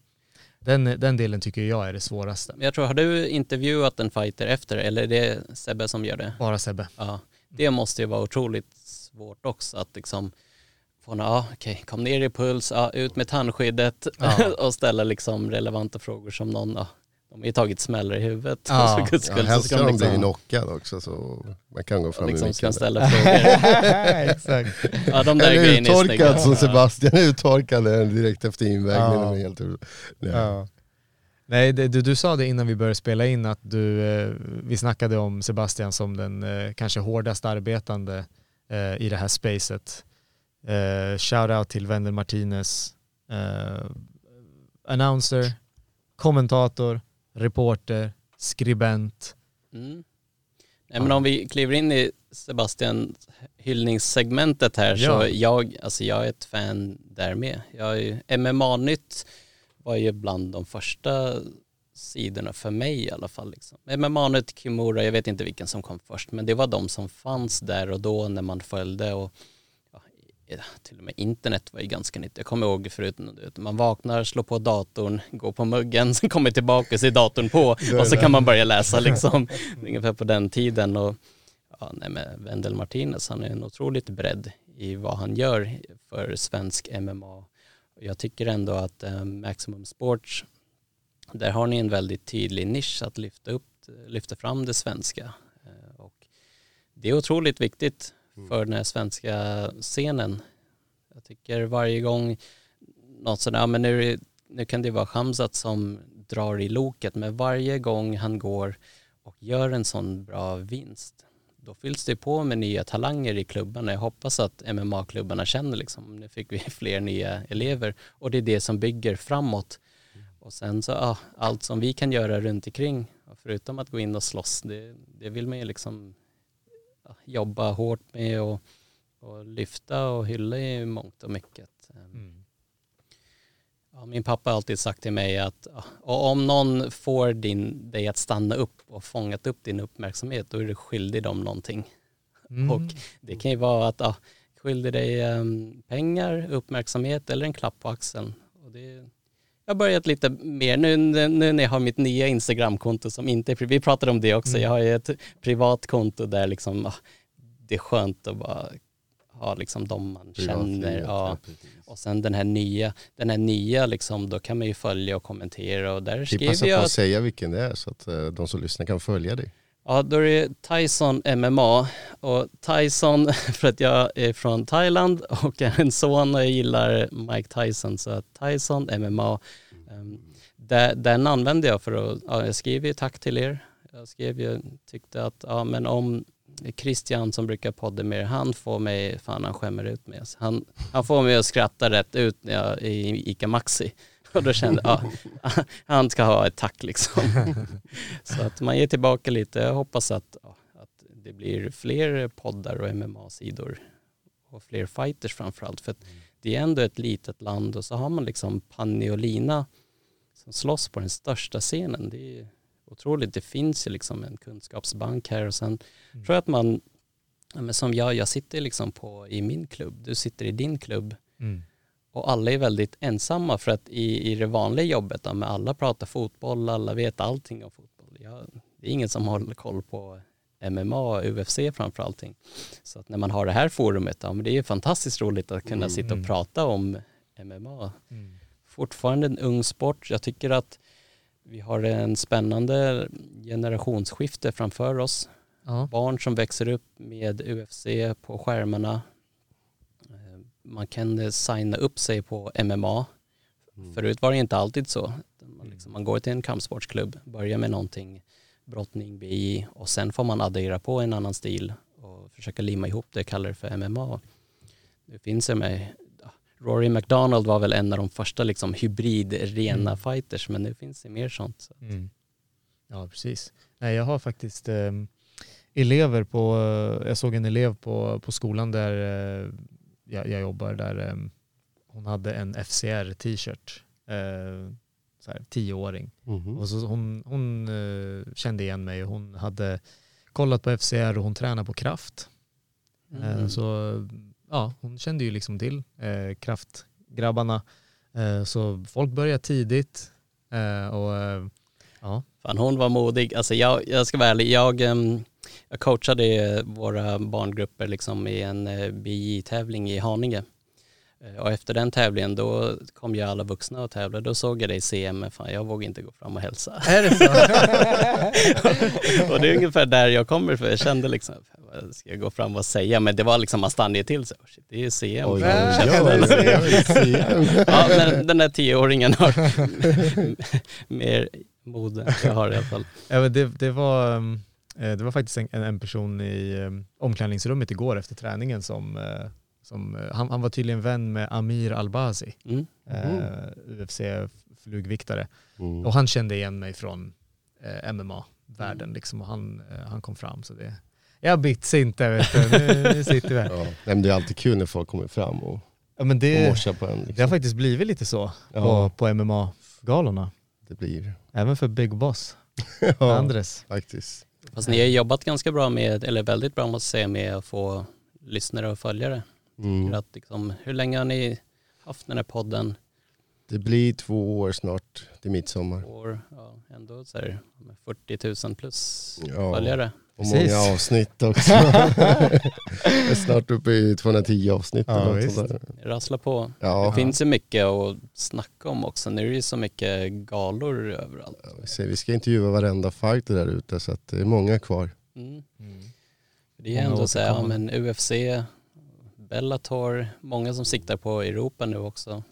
Den, den delen tycker jag är det svåraste. Jag tror, har du intervjuat en fighter efter eller är det Sebbe som gör det? Bara Sebbe. Ja, det måste ju vara otroligt svårt också att liksom få en, ja okej, kom ner i puls, ja, ut med tandskyddet Ja. och ställa liksom relevanta frågor som någon, ja, de har ju tagit smällar i huvudet. Ja. för guds Ja, skull så helst ska ska de de bli liksom, knockad också så man kan gå fram med liksom ska ställa frågor. exakt. Ja, de där Eller uttorkad som Sebastian uttorkade direkt efter invägningen. Ja. Ja. Helt, ja. Ja. Nej, det, du, du sa det innan vi började spela in att du, eh, vi snackade om Sebastian som den eh, kanske hårdast arbetande eh, i det här spacet. Eh, shout out till Wendel Martinez, eh, announcer, kommentator, reporter, skribent. Mm. Nej, men om vi kliver in i Sebastian hyllningssegmentet här Ja. så jag, alltså jag är ett fan där med. Jag MMA-nytt var ju bland de första sidorna för mig i alla fall. Liksom. MMA-nytt, Kimura, jag vet inte vilken som kom först, men det var de som fanns där och då när man följde och ja, till och med internet var ju ganska nytt. Jag kommer ihåg förut, man vaknar, slår på datorn, går på muggen, sen kommer tillbaka och ser datorn på och så kan man börja läsa liksom. Ungefär på den tiden och ja, nej, men Wendel Martinez, han är en otroligt bredd i vad han gör för svensk MMA. Jag tycker ändå att eh, Maximum Sports, där har ni en väldigt tydlig nisch att lyfta upp, lyfta fram det svenska. Eh, och det är otroligt viktigt för den här svenska scenen. Jag tycker varje gång något sådär, ja, men nu, nu kan det vara Hamzat som drar i loket, men varje gång han går och gör en sån bra vinst, då fylls det på med nya talanger i klubbarna. Jag hoppas att MMA-klubbarna känner liksom, nu fick vi fler nya elever och det är det som bygger framåt. Och sen så, ja, allt som vi kan göra runt omkring, förutom att gå in och slåss, det, det vill man ju liksom jobba hårt med och, och lyfta och hylla i mångt och mycket. Mm. Ja, min pappa har alltid sagt till mig att om någon får din, dig att stanna upp och fångat upp din uppmärksamhet, då är du skyldig dem någonting. Mm. Och det kan ju vara att ja, skyldig dig em, pengar, uppmärksamhet eller en klapp på axeln. Och det, jag har börjat lite mer nu, nu när jag har mitt nya Instagramkonto som inte är vi pratade om det också, Mm. jag har ju ett privat konto där liksom, ja, det är skönt att bara ha liksom de man känner. Ja. Och sen den här nya, den här nya liksom, då kan man ju följa och kommentera och där Vi skriver passar på jag att att, säga vilken det är så att eh, de som lyssnar kan följa dig ja då är det Tyson MMA och Tyson för att jag är från Thailand och är en son och jag gillar Mike Tyson så att Tyson MMA ehm, den använde jag för att, ja, jag skrev ju tack till er. Jag skrev ju, tyckte att, ja men om Christian som brukar podda med er, han får mig, fan han skämmer ut mig. Alltså, han, han får mig att skratta rätt ut när jag är i ICA Maxi. Och då kände jag, ja, han ska ha ett tack liksom. Så att man ger tillbaka lite. Jag hoppas att, att det blir fler poddar och MMA-sidor och fler fighters framförallt. För det är ändå ett litet land och så har man liksom Panni och Lina som slåss på den största scenen. Det är otroligt. Det finns ju liksom en kunskapsbank här och sen tror jag att man, ja, men som jag, jag sitter liksom på, i min klubb, du sitter i din klubb Mm. Och alla är väldigt ensamma för att i, i det vanliga jobbet, ja, men alla pratar fotboll, alla vet allting om fotboll. Jag, det är ingen som håller koll på MMA, UFC framför allting. Så att när man har det här forumet, ja, men det är fantastiskt roligt att kunna sitta och prata om MMA. Fortfarande en ung sport. Jag tycker att vi har en spännande generationsskifte framför oss. Ja. Barn som växer upp med UFC på skärmarna. Man kan signa upp sig på MMA. Förut var det inte alltid så. Man, liksom, man går till en kampsportsklubb, börjar med någonting, brottning, BI och sen får man addera på en annan stil och försöka limma ihop det och kalla det för MMA. Nu finns det med, Rory McDonald var väl en av de första liksom hybrid-rena fighters men nu finns det mer sånt. Så. Mm. Ja, precis. Nej, jag har faktiskt eh, elever på, jag såg en elev på, på skolan där eh, jag, jag jobbar, där eh, hon hade en FCR-t-shirt, eh, så här, tioåring. Mhm. Och så hon hon eh, kände igen mig och hon hade kollat på FCR och hon tränar på kraft. Eh, Mm. Så ja, hon kände ju liksom till eh, kraftgrabbarna. Eh, så folk börjar tidigt. Eh, och eh, ja, Fan, hon var modig. Alltså jag, jag ska vara ärlig, jag, ehm, jag coachade våra barngrupper liksom i en eh, BJ-tävling i Haninge. Eh, Och efter den tävlingen då kom ju alla vuxna och tävlade. Då såg jag dig i CM, men fan jag vågade inte gå fram och hälsa. är det så? och det är ungefär där jag kommer för jag kände liksom, vad ska jag gå fram och säga? Men det var liksom, man stannade till så, shit, det är ju CM. Oj, Ja, oj, oj, oj, oj. Ja, men den där tioåringen har mer mod än jag har i alla fall. Ja, men det, det, var, um, det var faktiskt en, en person i um, omklädningsrummet igår efter träningen som, eh, som eh, han, han var tydligen vän med Amir Albazi, Mm. eh, UFC-flugviktare. Mm. Och han kände igen mig från eh, MMA-världen liksom, och han, eh, han kom fram. Så det, jag bits inte, vet du. Nu, nu sitter vi här. Ja. Men det är alltid kul när folk kommer fram och, Ja, men och det, morsar på en. det har Liksom. faktiskt blivit lite så Ja. på, på MMA-galorna. Det blir... Även för Big Boss, Ja, Andres. faktiskt. Fast ni har jobbat ganska bra med, eller väldigt bra måste jag säga, med att få lyssnare och följare. Mm. Att liksom, hur länge har ni haft den här podden? Det blir två år snart till midsommar. År, ja, ändå så här, 40 000 plus Ja. följare. Och Precis. många avsnitt också. Jag är snart uppe i 210 avsnitt. Ja. Rassla på. Ja, Det finns ju mycket att snacka om också. Nu är det ju så mycket galor överallt. vi ser, vi ska intervjua varenda fighter där ute så att det är många kvar. Mm. Mm. Det är ändå så här, ja, men UFC, Bellator, många som siktar på Europa nu också.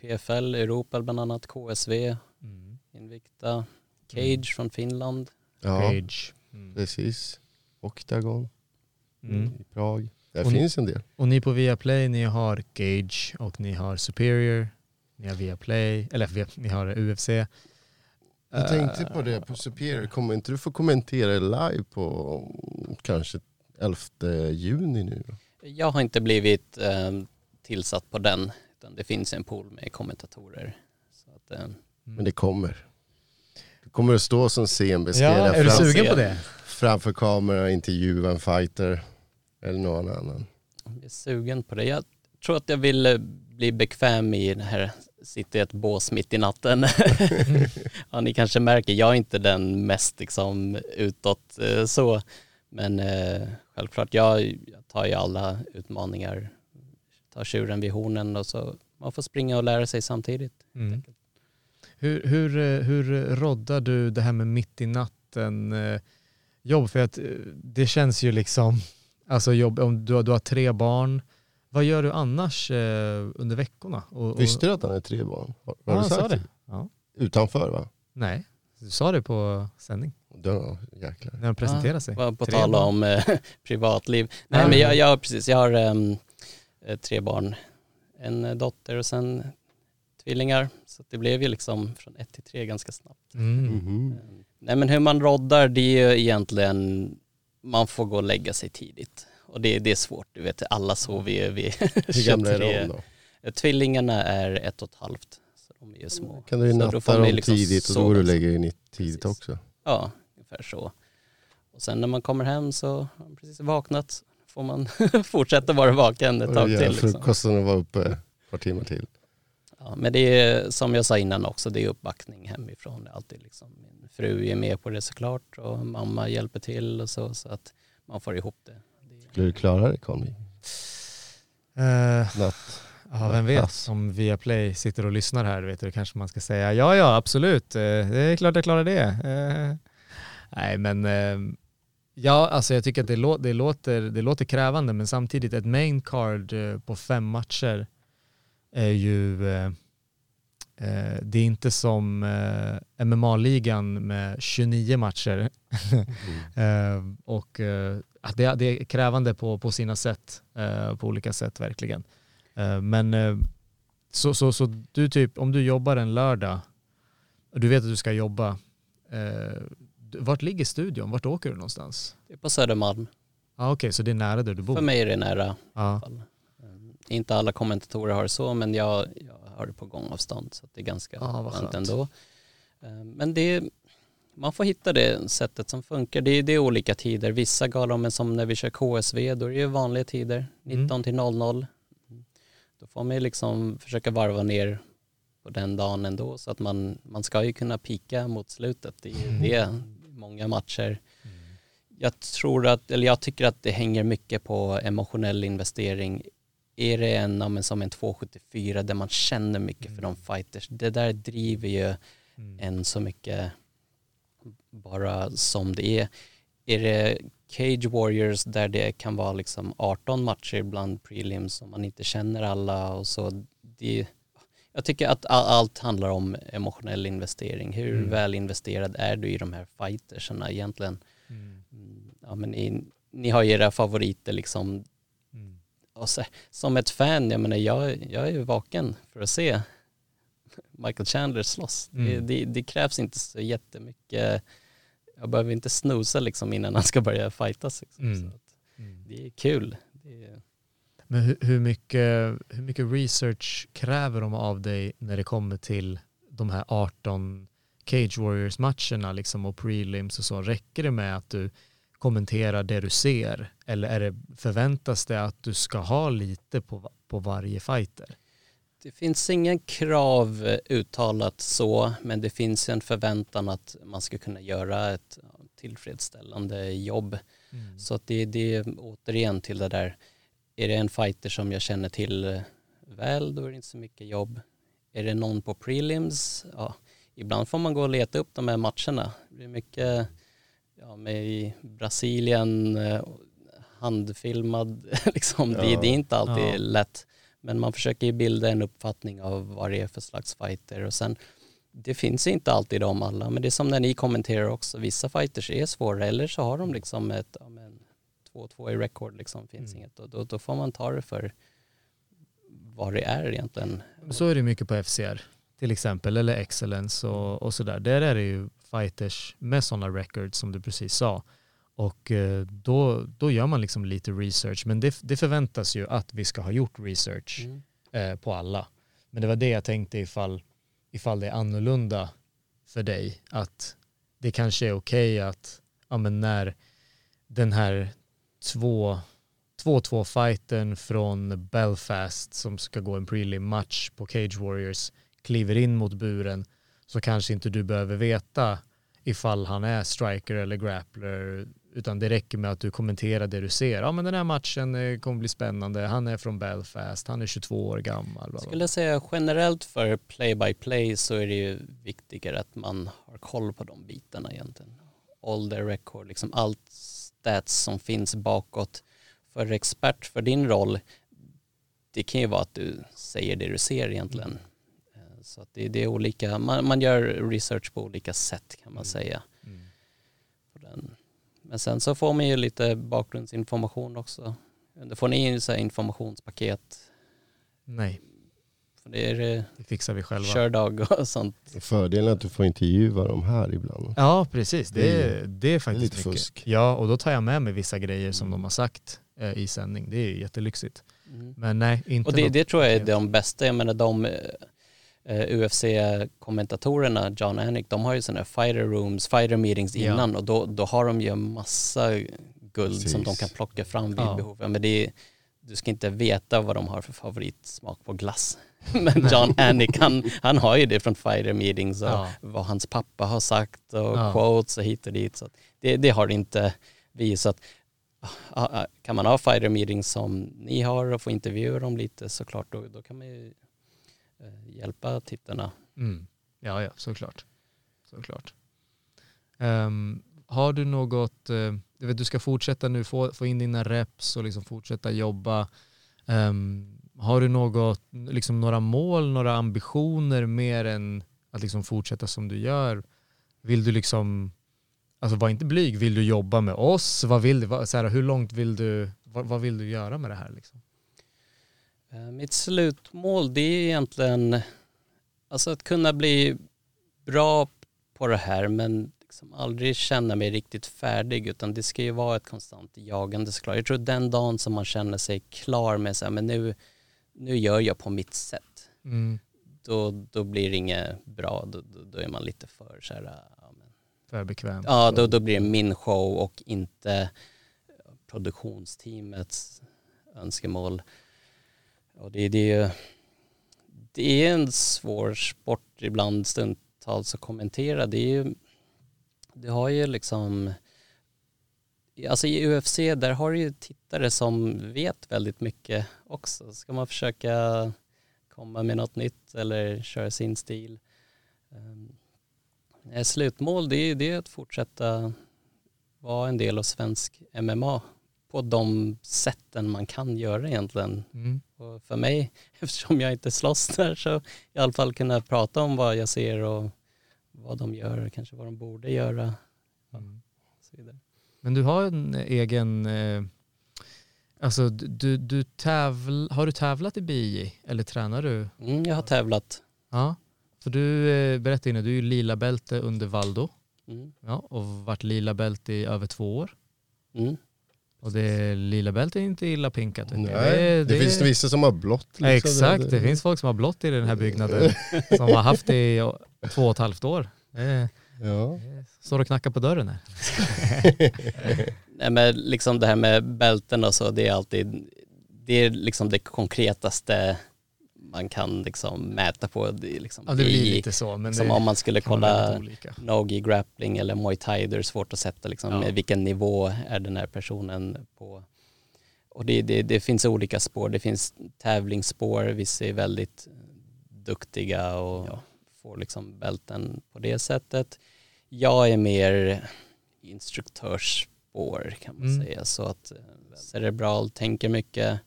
PFL, Europa bland annat, KSV, Mm. Invicta, Cage från Finland. Ja, Cage. Mm. precis. Octagon Mm. i Prag. Det Och- finns en del. Och ni på Viaplay, ni har Gage och ni har Superior. Ni har Viaplay, eller ni har UFC. Jag tänkte Eh, på det på Superior, kommer inte du få kommentera live på kanske 11 juni nu? Jag har inte blivit eh, tillsatt på den, utan det finns en pool med kommentatorer. Så att, eh, Men det kommer. Kommer att stå som CMB Ja, är du sugen på det? framför kamera, intervjua en fighter eller någon annan. jag är sugen på det. Jag tror att jag vill eh, bli bekväm i det här, sitta i ett bås mitt i natten. ja, ni kanske märker, jag är inte den mest liksom, utåt eh, så. Men eh, självklart, jag, jag tar ju alla utmaningar ta tjuren vid hornen och så man får springa och lära sig samtidigt. Mm. Hur, hur, eh, hur roddar du det här med mitt i natten eh, jobb? För att eh, det känns ju liksom, alltså jobb, om du, har- du har tre barn, vad gör du annars under veckorna? Och, och, Visste du att han är tre barn? Har, har Ja, du han sagt sa det. Ja. Utanför va? Nej, du sa det på sändning Ja, jäklar. när de presenterade sig. På, tal om eh, privatliv. Nej Ja. men jag, jag, precis, jag har eh, tre barn. En dotter och sen tvillingar. Så det blev ju liksom från ett till tre ganska snabbt. Mm. Mhm. Nej men hur man roddar det är ju egentligen, man får gå och lägga sig tidigt. Och det, det är svårt, du vet alla sover ju vid Hur gamla är 23. de då? Eh, Tvillingarna är ett och ett halvt. Så de är ju små. Kan du natta dem liksom tidigt och då går du och lägger dig tidigt Precis. också? Ja, ungefär så. Och sen när man kommer hem så har man precis vaknat. Får man fortsätta vara vaken ett tag till. Liksom. Frukosten och vara uppe ett par timmar till. Ja, men det är som jag sa innan också, det är uppbackning hemifrån. Det är alltid liksom, min fru är med på det såklart och mamma hjälper till och så. Så att man får ihop det. det Skulle du klara det Conny? Natt? Ja, vem vet, om Viaplay sitter och lyssnar här, vet du, kanske man ska säga ja, ja, absolut, eh, det är klart jag klarar det. Eh, Nej, men eh, ja, alltså jag tycker att det, lå- det, låter, det låter krävande, men samtidigt ett main card på fem matcher är ju, eh, eh, det är inte som eh, MMA-ligan med 29 matcher. Eh, och eh, det, det är krävande på, på sina sätt, eh, på olika sätt verkligen. Eh, men eh, så, så, så du typ, om du jobbar en lördag, och du vet att du ska jobba, eh, vart ligger studion? Vart åker du någonstans? Det är på Södermalm. Ah, Okej, så det är nära där du bor? För mig är det nära. Ja. Mm, Inte alla kommentatorer har det så, men jag, jag har det på gångavstånd så det är ganska vad skönt ändå. Eh, Men det man får hitta det sättet som funkar. Det är, det är olika tider. Vissa galor, men som när vi kör KSV, då är det ju vanliga tider, Mm. 19 till 00. Då får man liksom försöka varva ner på den dagen ändå, så att man, man ska ju kunna pika mot slutet. Det är det, många matcher. Jag tror att, eller jag tycker att det hänger mycket på emotionell investering. Är det en, ja, men som en 274 där man känner mycket för de fighters, det där driver ju en så mycket bara som det är. Är det Cage Warriors där det kan vara liksom 18 matcher bland prelims som man inte känner alla och så. Det, jag tycker att all, allt handlar om emotionell investering. Hur Mm. väl investerad är du i de här fightersarna egentligen? Mm. Mm, Ja, men ni, ni har ju era favoriter liksom. Mm. Och så, som ett fan, jag menar jag, jag är ju vaken för att se Michael Chandler slåss. Det, Mm. det, det krävs inte så jättemycket, jag behöver inte snosa liksom innan han ska börja fightas. Liksom. Mm. Så att det är kul. Det är, Men hur, hur, mycket, hur mycket research kräver de av dig när det kommer till de här 18 Cage Warriors-matcherna liksom och prelims och så? Räcker det med att du kommenterar det du ser eller är det, förväntas det att du ska ha lite på, på varje fighter? Det finns ingen krav eh, uttalat så, men det finns en förväntan att man ska kunna göra ett tillfredsställande jobb. Så att det, det är återigen till det där, är det en fighter som jag känner till eh, väl, då är det inte så mycket jobb. Är det någon på prelims, ja, ibland får man gå och leta upp de här matcherna. Det är mycket, ja, med i Brasilien, eh, handfilmad, liksom. det, Ja. det är inte alltid Ja. lätt. Men man försöker ju bilda en uppfattning av vad det är för slags fighter och sen det finns inte alltid om alla, men det är som när ni kommenterar också, vissa fighters är svåra eller så har de liksom ett, ja, men, 2-2 i record liksom, finns Mm. inget och då, då får man ta det för vad det är egentligen. Så är det mycket på FCR till exempel, eller Excellence och, och sådär. Där är det ju fighters med sådana records som du precis sa. Och eh, då, då gör man liksom lite research, men det, det förväntas ju att vi ska ha gjort research Mm. eh, på alla. Men det var det jag tänkte ifall, ifall det är annorlunda för dig. Att det kanske är okej att ja, men när den här 2-2 fighten från Belfast som ska gå en prelim match på Cage Warriors kliver in mot buren så kanske inte du behöver veta ifall han är striker eller grappler Utan det räcker med att du kommenterar det du ser. Ja men den här matchen eh, kommer bli spännande. Han är från Belfast, han är 22 år gammal. Bla. Skulle säga generellt för play by play så är det ju viktigare att man har koll på de bitarna egentligen. All the record, liksom allt stats som finns bakåt. För expert för din roll, det kan ju vara att du säger det du ser egentligen. Eh, Så att det, det är olika, man, man gör research på olika sätt kan man säga. På den. Men sen så får man ju lite bakgrundsinformation också. Då får ni ju så här informationspaket. Nej, För det är eh, det fixar vi själva. kördag och sånt. Fördelen är att du får intervjua dem här ibland. Ja, precis. Det, Det är, är- det är faktiskt lite mycket. fusk. Ja, och då tar jag med mig vissa grejer som de har sagt eh, i sändning. Det är ju jättelyxigt. Mm. Men nej, inte Och det, det tror jag är de bästa, jag menar de eh, UFC-kommentatorerna, John Anik, de har ju sådana här fighter rooms, fighter meetings Ja. innan och då, då har de ju massa guld som de Precis. kan plocka fram vid Ja. behov. Ja, Men det är, du ska inte veta vad de har för favoritsmak på glass. Men John Anik, han, han har ju det från fighter meetings och Ja. vad hans pappa har sagt och Ja. quotes och hit och dit. Så det, det har inte vi. Så att, ah, ah, kan man ha fighter meetings som ni har och få intervjua dem lite såklart, då, då kan man ju Eh, hjälpa tittarna. Mm. Ja, ja, såklart. såklart. Um, har du något, eh, du, vet, du ska fortsätta nu få, få in dina reps och liksom fortsätta jobba. Um, har du något, liksom några mål, några ambitioner mer än att liksom fortsätta som du gör? Vill du liksom, alltså var inte blyg, vill du jobba med oss? Vad vill du, vad, så här, hur långt vill du, vad, vad vill du göra med det här? Liksom? Eh, Mitt slutmål det är egentligen alltså att kunna bli bra på det här men liksom aldrig känna mig riktigt färdig utan det ska ju vara ett konstant jagande såklart. Jag tror den dagen som man känner sig klar med så här, men nu, nu gör jag på mitt sätt Mm. då, då blir det inget bra, då, då, då är man lite för så här, ja, men, För bekväm. ja då, då blir det min show och inte produktionsteamets önskemål. Och det, det, är det är en svår sport ibland stundtals att kommentera. Det är ju, det har ju liksom, alltså i UFC där har du ju tittare som vet väldigt mycket också. Ska man försöka komma med något nytt eller köra sin stil. Um, slutmål det är, det är att fortsätta vara en del av svensk MMA på de sätten man kan göra egentligen. Mm. Och för mig, eftersom jag inte slåss där, så i alla fall kunna prata om vad jag ser och vad de gör, kanske vad de borde göra. Mm. Så vidare. Men du har en egen, eh, alltså du, du tävl, har du tävlat i BJ eller tränar du? Mm, jag har tävlat. Ja. För du eh, berättade innan, du är ju lila bälte under Valdo Mm. ja, och varit lila bälte i över två år. Mm. Och det lila bälte är inte illa pinkat. vet ni. Nej, det, finns vissa som har blått. Ja, Exakt, det finns folk som har blått i den här byggnaden som har haft det i två och ett halvt år. Det Ja. står och knackar på dörren här. Nej, men liksom det här med bälten och så, det är alltid, det är liksom det konkretaste man kan liksom mäta på. Det liksom Ja det blir i- lite så. Men som om man skulle kolla. Nogi grappling eller Muay Thai, då är det svårt att sätta liksom, Ja. med vilken nivå är den här personen på. Och det, det, det finns olika spår, det finns tävlingsspår, vissa är väldigt duktiga och får liksom bälten på det sättet. Jag är mer instruktörsspår kan man Mm. säga, så att eh, cerebral tänker mycket,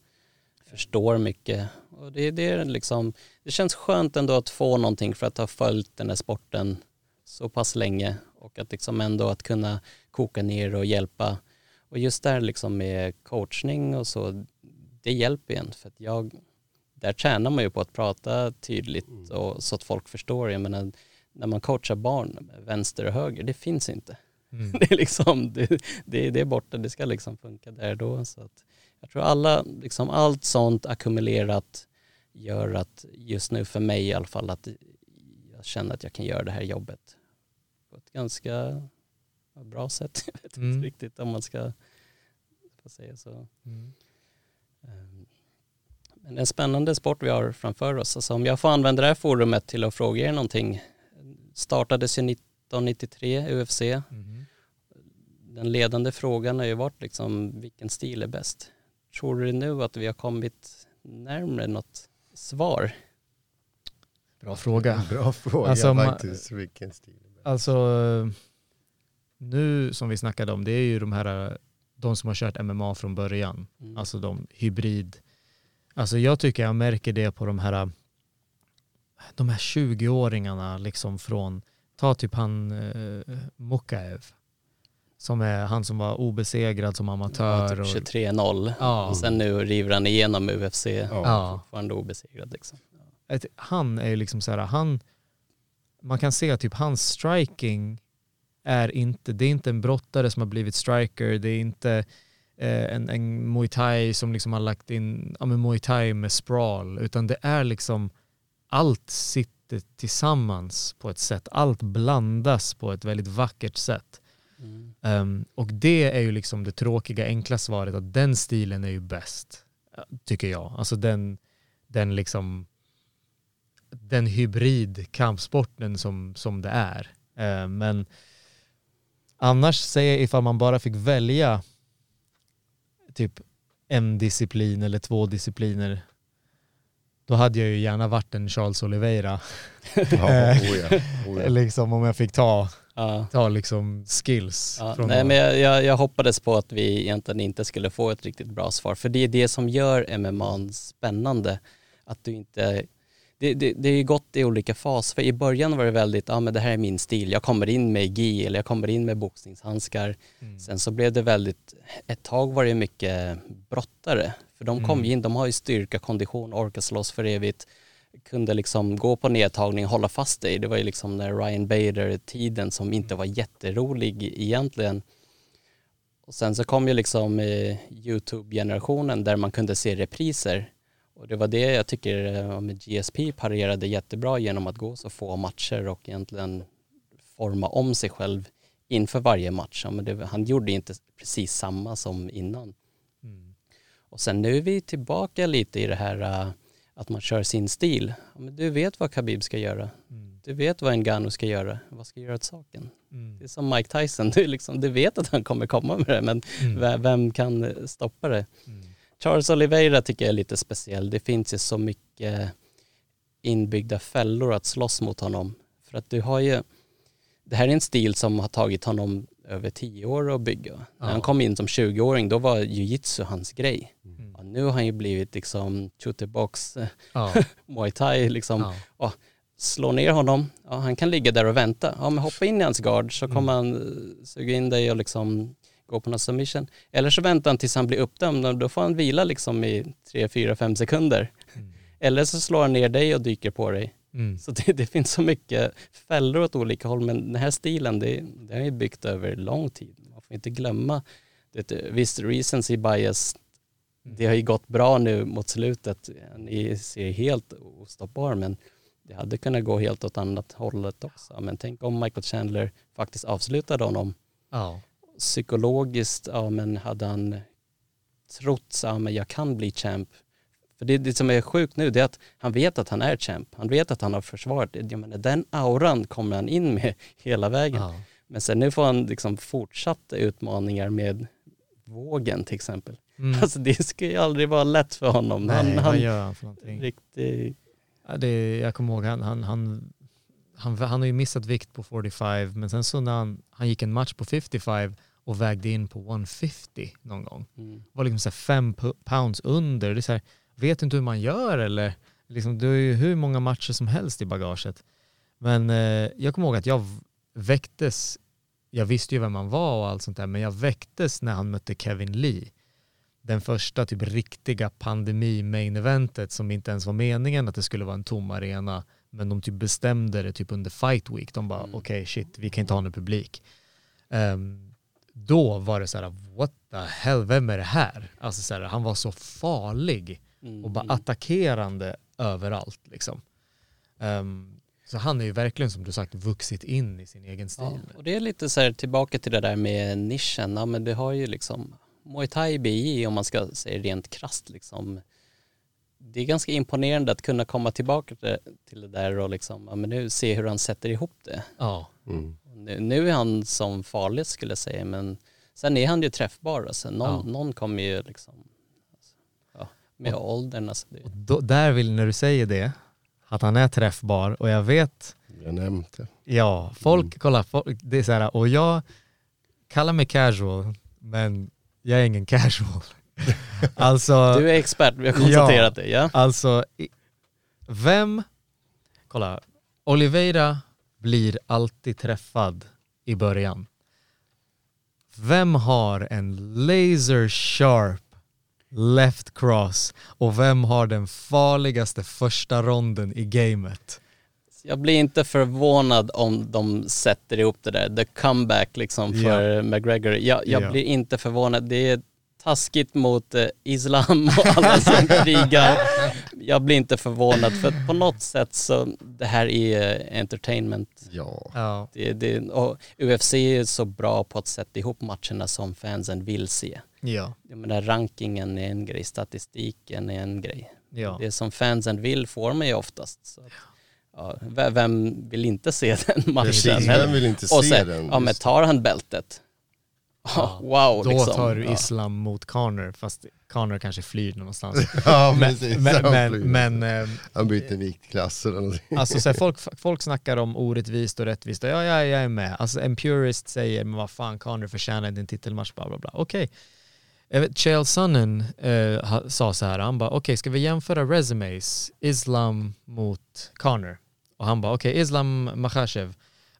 förstår mycket och det, det är liksom det känns skönt ändå att få någonting för att ha följt den här sporten så pass länge och att liksom ändå att kunna koka ner och hjälpa. Och just där liksom med coachning och så, det hjälper en för att jag, där tränar man ju på att prata tydligt och så att folk förstår. Jag menar, när man coachar barn, vänster och höger, det finns inte. Mm. Det är liksom, det, det, det är borta, det ska liksom funka där då. Så att jag tror alla, liksom allt sånt ackumulerat gör att just nu för mig i alla fall att jag känner att jag kan göra det här jobbet på ett ganska bra sätt. Jag vet Mm. inte riktigt om man ska säga så. Mm. Ehm, Men en spännande sport vi har framför oss. Alltså om jag får använda det här forumet till att fråga er någonting. Startades ju 1993 UFC. Mhm. den ledande frågan har ju varit liksom vilken stil är bäst? Tror du nu att vi har kommit närmare något svar? Bra fråga. Bra fråga Alltså, faktiskt. Vilken stil. Alltså nu som vi snackade om, det är ju de här, de som har kört MMA från början. Mm. Alltså de hybrid. Alltså jag tycker jag märker det på de här, de här 20-åringarna liksom från, ta typ han eh, Mukaev. Som är han som var obesegrad som Ja, amatör. typ och, 23-0. Ja. Och sen nu river han igenom UFC. ja. Fortfarande obesegrad liksom. ett, han är ju liksom så här, han, man kan se att typ hans striking är inte, det är inte en brottare som har blivit striker, det är inte eh, en, en muay thai som liksom har lagt in, ja men muay thai med sprawl, utan det är liksom allt sitter tillsammans på ett sätt, allt blandas på ett väldigt vackert sätt. Mm. Um, och det är ju liksom det tråkiga enkla svaret att den stilen är ju bäst, tycker jag. Alltså den, den liksom den hybrid kampsporten som, som det är. Eh, men annars säger jag ifall man bara fick välja typ en disciplin eller två discipliner då hade jag ju gärna varit en Charles Oliveira. Ja, oh ja, oh ja. liksom om jag fick ta, Ja. ta liksom skills. Ja, nej, men jag, jag, jag hoppades på att vi egentligen inte skulle få ett riktigt bra svar. För det är det som gör MMA spännande. Att du inte... Det, det, det är gått i olika faser. För i början var det väldigt, ja men det här är min stil. Jag kommer in med gi eller jag kommer in med boxningshandskar. Mm. Sen så blev det väldigt, ett tag var det mycket brottare. För de kom Mm. in, de har ju styrka, kondition, orkar slåss för evigt. Kunde liksom gå på nedtagning, hålla fast dig. Det var ju liksom när Ryan Bader-tiden som inte var jätterolig egentligen. Och sen så kom ju liksom eh, YouTube-generationen där man kunde se repriser. Och det var det jag tycker eh, med GSP parerade jättebra genom att gå så få matcher och egentligen forma om sig själv inför varje match. Men det, han gjorde inte precis samma som innan. Mm. Och sen nu är vi tillbaka lite i det här äh, att man kör sin stil. Men du vet vad Khabib ska göra. Mm. Du vet vad Ngannou ska göra. Vad ska göra åt saken? Mm. Det är som Mike Tyson. Du, liksom, du vet att han kommer komma med det men Mm. ve- vem kan eh, stoppa det? Mm. Charles Oliveira tycker jag är lite speciell. Det finns ju så mycket inbyggda fällor att slåss mot honom. För att du har ju, det här är en stil som har tagit honom över tio år att bygga. När Ja. han kom in som 20-åring då var jujitsu hans grej. Mm. Ja, nu har han ju blivit liksom box eh, Ja. muay thai liksom. Ja. Slå ner honom, ja, han kan ligga där och vänta. Ja, men hoppa in i hans guard så kommer han eh, suga in dig och liksom gå på någon submission. Eller så väntar han tills han blir uppdömd och då får han vila liksom i 3, 4, 5 sekunder. Mm. Eller så slår han ner dig och dyker på dig. Mm. Så det, det finns så mycket fällor åt olika håll men den här stilen det, har ju byggt över lång tid. Man får inte glömma, det, visst recency bias det har ju gått bra nu mot slutet. Ni ser helt ostoppbar men det hade kunnat gå helt åt annat hållet också. Men tänk om Michael Chandler faktiskt avslutade honom Ja. psykologiskt, ja men hade han trott, ja men jag kan bli champ. För det, det som är sjukt nu det är att han vet att han är champ. Han vet att han har försvarat. Jag menar, den auran kommer han in med hela vägen. Ja. Men sen nu får han liksom fortsatta utmaningar med vågen till exempel. Mm. Alltså det ska ju aldrig vara lätt för honom. Nej, han, vad han gör han för någonting? riktigt, Ja, det, jag kommer ihåg, han, han, han, han, han har ju missat vikt på 45, men sen så när han, han gick en match på 55 och vägde in på 150 någon gång. mm, var liksom så fem pounds under. Det är så här, vet du inte hur man gör eller? Liksom, du har ju hur många matcher som helst i bagaget. Men eh, jag kommer ihåg att jag väcktes, jag visste ju vem han var och allt sånt där, men jag väcktes när han mötte Kevin Lee. Den första typ riktiga pandemi-main-eventet som inte ens var meningen att det skulle vara en tom arena. Men de typ bestämde det typ under fight week. De bara Mm. okej shit, vi kan inte ha någon publik. Ehm, då var det så här, what the hell, vem är det här? Alltså så här, han var så farlig mm, och bara attackerande överallt liksom. Ehm, så han är ju verkligen som du sagt vuxit in i sin egen stil. Ja, och det är lite så här tillbaka till det där med nischen. Ja, men det har ju liksom Muay Thai BI om man ska säga rent krasst liksom. Det är ganska imponerande att kunna komma tillbaka till- det där och liksom, ja, men nu se hur han sätter ihop det. Ja. Mm. Nu, nu är han som farligast skulle jag säga men Sen är han ju träffbar, alltså. någon, Ja. någon kommer ju liksom, ja, med åldern alltså. Det, Då, där vill, när du säger det, att han är träffbar och jag vet, Jag nämnt det. ja, folk, kolla, folk, det är så här, och jag kallar mig casual, men jag är ingen casual. alltså, du är expert, vi har konstaterat det. Ja. Alltså, vem, kolla, Oliveira blir alltid träffad i början. Vem har en laser sharp left cross och vem har den farligaste första ronden i gamet? Jag blir inte förvånad om de sätter ihop det där, the comeback liksom för McGregor. Jag, jag Ja. blir inte förvånad. Det är taskigt mot eh, islam och alla som krigar. Jag blir inte förvånad för att på något sätt så, det här är eh, entertainment. Ja. Ja, Det, det, och UFC är så bra på att sätta ihop matcherna som fansen vill se. Ja, Jag menar rankingen är en grej, statistiken är en grej. ja. Det som fansen vill får man ju oftast. Så att, ja, vem vill inte se den matchen? Precis, vem vill inte Och se sen, den? Ja men tar han bältet? Ja, wow Då liksom. tar du islam mot Connor, fast Connor kanske flyr någonstans. Ja, men, precis. men, men, men eh, Han byter viktklass eller någonting. Alltså så här, folk, folk snackar om orättvist och rättvist. Ja, ja, jag är med. Alltså en purist säger, men vad fan, Conor förtjänar inte en titelmatch, bla bla bla. Okej. Vet, Chael Sonnen eh, sa så här, han bara, okej, ska vi jämföra resumes, Islam mot Conor? Och han bara, okej, Islam Makhachev.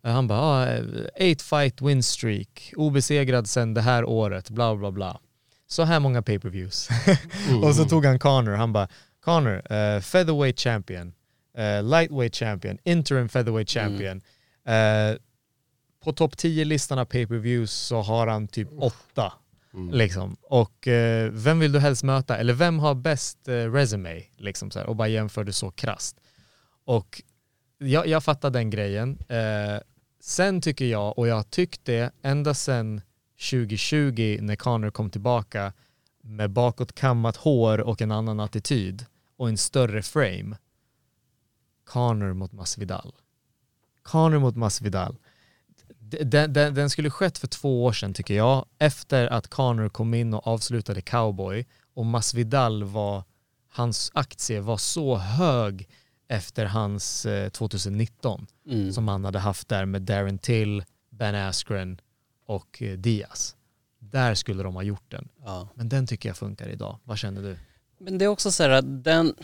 Eh, Han bara, ah, eh, eight fight win streak, obesegrad sedan det här året, bla bla bla. Så här många pay-per-views. och så tog han Conor, han bara, Conor, eh, featherweight champion, eh, lightweight champion, interim featherweight champion. Eh, på topp 10-listan av pay-per-views så har han typ åtta. Mm. Liksom. Och eh, vem vill du helst möta? Eller vem har bäst eh, resume? Liksom så här, och bara jämför det så krasst. Och jag, jag fattar den grejen. Eh, sen tycker jag, och jag har tyckt det ända sedan 2020 när Connor kom tillbaka med bakåtkammat hår och en annan attityd och en större frame. Connor mot Masvidal. Connor mot Masvidal. Den, den, den skulle skett för två år sedan tycker jag, efter att Connor kom in och avslutade cowboy och Masvidal var, hans aktie var så hög efter hans eh, 2019 Mm. som han hade haft där med Darren Till, Ben Askren och eh, Diaz. Där skulle de ha gjort den. Ja. Men den tycker jag funkar idag. Vad känner du? Men det är också så här att den,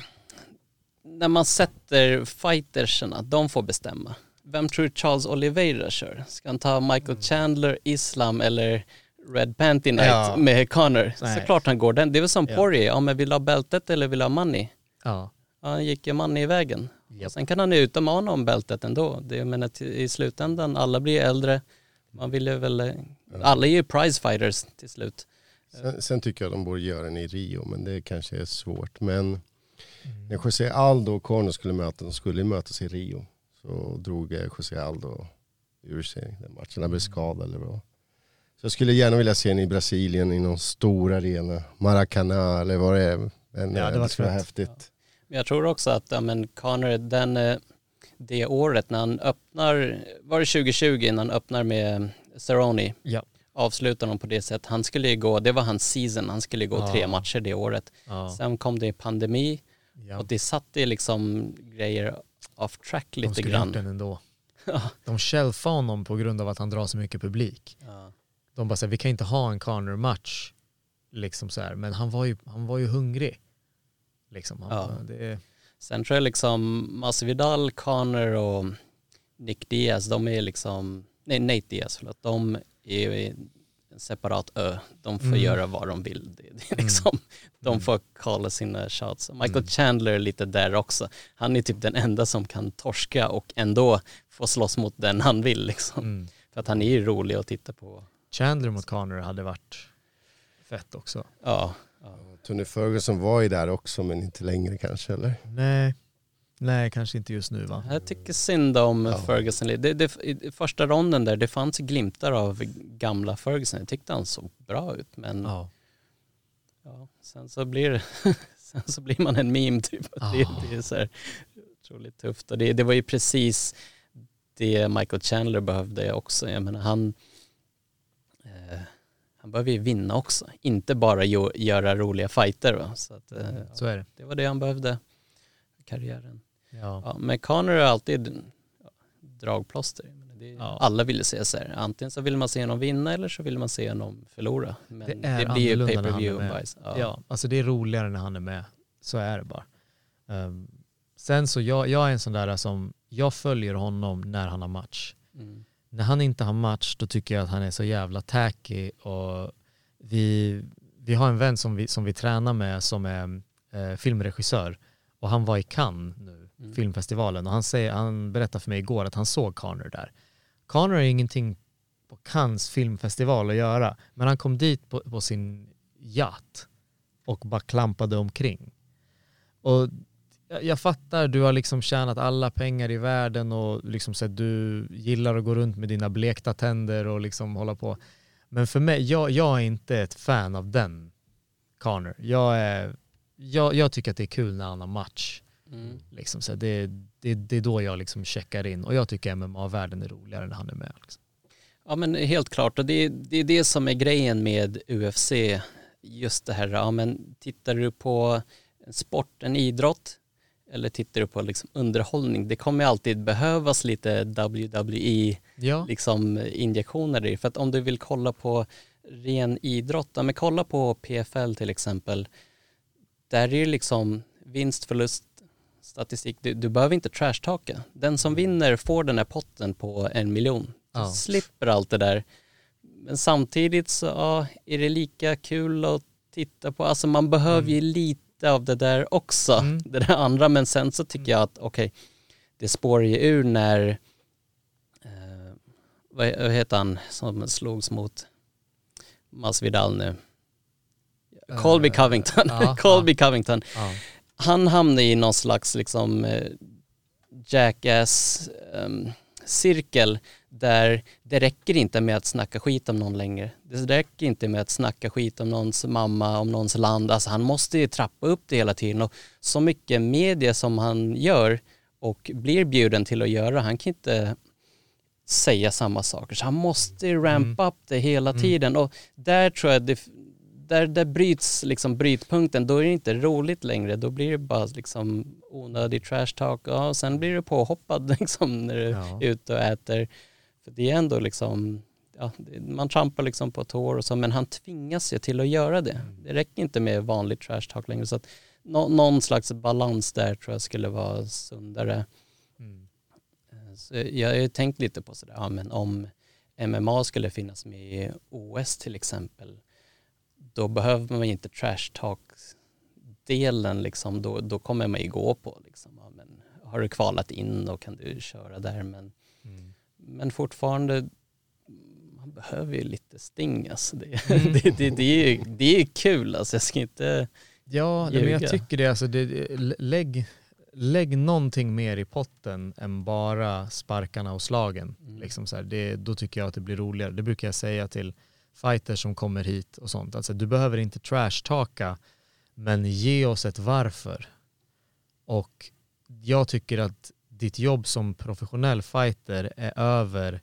när man sätter fightersarna, de får bestämma. Vem tror Charles Oliveira kör? Ska han ta Michael Chandler, Islam eller Red Panty Night Ja. med Connor? Nej. Såklart han går den. Det är väl som Ja. Poirier, ja men vill ha bältet eller vill ha money? Ja. Ja, han gick ju money i vägen. Och sen kan han utmana om bältet ändå. Det, till, i slutändan, alla blir äldre. Man vill ju väl, eh, alla är ju prize fighters till slut. Sen, sen tycker jag de borde göra den i Rio, men det kanske är svårt. Men när José Aldo och Conor skulle mötas, de skulle mötas i Rio, så drog eh, José Aldo ur sig den matchen. Han blev skadad eller vad. Så jag skulle gärna vilja se den i Brasilien i någon stor arena, Maracanã eller vad det är. Men Ja, det eh, var skulle vara häftigt. Men jag tror också att ja, men Connor, den, eh, det året när han öppnar, var det 2020 när han öppnar med Cerrone, Ja. avslutar honom på det sättet. Han skulle ju gå, det var hans season, han skulle ju gå Ja. tre matcher det året. Ja. Sen kom det pandemi ja. och det satte liksom grejer off track De lite skulle grann. den ändå. De shelfade honom på grund av att han drar så mycket publik. Ja. De bara säger vi kan inte ha en Connor-match. Liksom så här. Men han var ju, han var ju hungrig. Liksom. Han, Ja. det är, Sen tror jag liksom Masvidal, Connor och Nick Diaz, de är liksom, nej Nate Diaz förlåt, de är en separat ö. De får Mm. göra vad de vill. Det, det är liksom, De får kalla sina shots. Michael Chandler är lite där också. Han är typ den enda som kan torska och ändå få slåss mot den han vill liksom. mm. För att han är ju rolig att titta på. Chandler mot Connor hade varit fett också. Ja, Tony Ferguson var ju där också, men inte längre kanske, eller? Nej, nej kanske inte just nu va? Jag tycker synd om Ja. Ferguson. Det, det, I första ronden där, det fanns glimtar av gamla Ferguson. Jag tyckte han såg bra ut, men ja. Ja. sen, så blir, det- sen så blir man en meme typ. Det, Ja. det är så här otroligt tufft. Och det, det var ju precis det Michael Chandler behövde också. Jag menar, han, eh, han behöver ju vinna också, inte bara jo, göra roliga fighter. Va? Så att, eh, Så är det. det var det han behövde karriären. Ja. Ja, men Conor är alltid ja, dragplåster. Det är, Ja. Alla vill se så här. Antingen så vill man se honom vinna eller så vill man se honom förlora. Men Det det, är blir ju pay per view bajs. Ja. alltså det är roligare när han är med. Så är det bara. Ehm, sen så jag, jag är en sån där som, jag följer honom när han har match. Mm. När han inte har match då tycker jag att han är så jävla tacky och vi, vi har en vän som vi, som vi tränar med som är eh, filmregissör och han var i Cannes nu, Mm. filmfestivalen och han, säger, han berättade för mig igår att han såg Connor där. Connor är ingenting på Cannes filmfestival att göra men han kom dit på, på sin yacht och bara klampade omkring. Och jag, jag fattar, du har liksom tjänat alla pengar i världen och liksom så du gillar att gå runt med dina blekta tänder och liksom hålla på. Men för mig, jag, jag är inte ett fan av den Connor. Jag, är, jag, jag tycker att det är kul när han har match. Mm. Liksom så det, det, det är då jag liksom checkar in och jag tycker MMA-världen är roligare när han är med. Liksom. Ja men helt klart och det, är- det är det som är grejen med UFC. Just det här, ja men tittar du på en sport, en idrott eller tittar du på liksom underhållning, det kommer alltid behövas lite WWE Ja, liksom injektioner i. För att om du vill kolla på ren idrott, ja, men kolla på PFL till exempel. Där är det liksom vinst, förlust, statistik. Du, du behöver inte trashtalka. Den som vinner får den här potten på en miljon. Du Ja. slipper allt det där. Men samtidigt så ja, är det lika kul att titta på. Alltså man behöver ju lite av det där också. Mm. Det där andra. Men sen så tycker jag att okej, det spårar ju ur när eh, vad heter han som slogs mot Masvidal nu? Colby Eh, Covington. ja, Colby Covington. ja. Han hamnade i någon slags liksom eh, jackass ehm, cirkel där det räcker inte med att snacka skit om någon längre. Det räcker inte med att snacka skit om någons mamma, om någons land. Alltså han måste ju trappa upp det hela tiden och så mycket media som han gör och blir bjuden till att göra, han kan inte säga samma saker. Så han måste rampa Mm. upp det hela tiden och där tror jag det, där, där bryts liksom brytpunkten, då är det inte roligt längre. Då blir det bara liksom onödig trash talk ja, och sen blir du påhoppad liksom när du Ja. är ute och äter. För det är ändå liksom, ja, man trampar liksom på tår och så, men han tvingas ju till att göra det. Det räcker inte med vanlig trash talk längre. Så att nå, någon slags balans där tror jag skulle vara sundare. Mm. Eh, Så jag har ju tänkt lite på sådär, ja, men om MMA skulle finnas med i OS till exempel, då behöver man ju inte trash talk delen liksom, då, då kommer man ju gå på liksom, ja, men har du kvalat in då kan du köra där men, Mm. men fortfarande man behöver ju lite sting alltså. det, Mm. det, det, det, är ju, det är kul alltså, jag ska inte Ja, nej, men jag Ljuga. tycker det. Alltså, det lä- lägg, lägg någonting mer i potten än bara sparkarna och slagen. Mm. Liksom så här, det, då tycker jag att det blir roligare. Det brukar jag säga till fighters som kommer hit och sånt. Alltså, du behöver inte trash-talka, men ge oss ett varför. Och jag tycker att ditt jobb som professionell fighter är över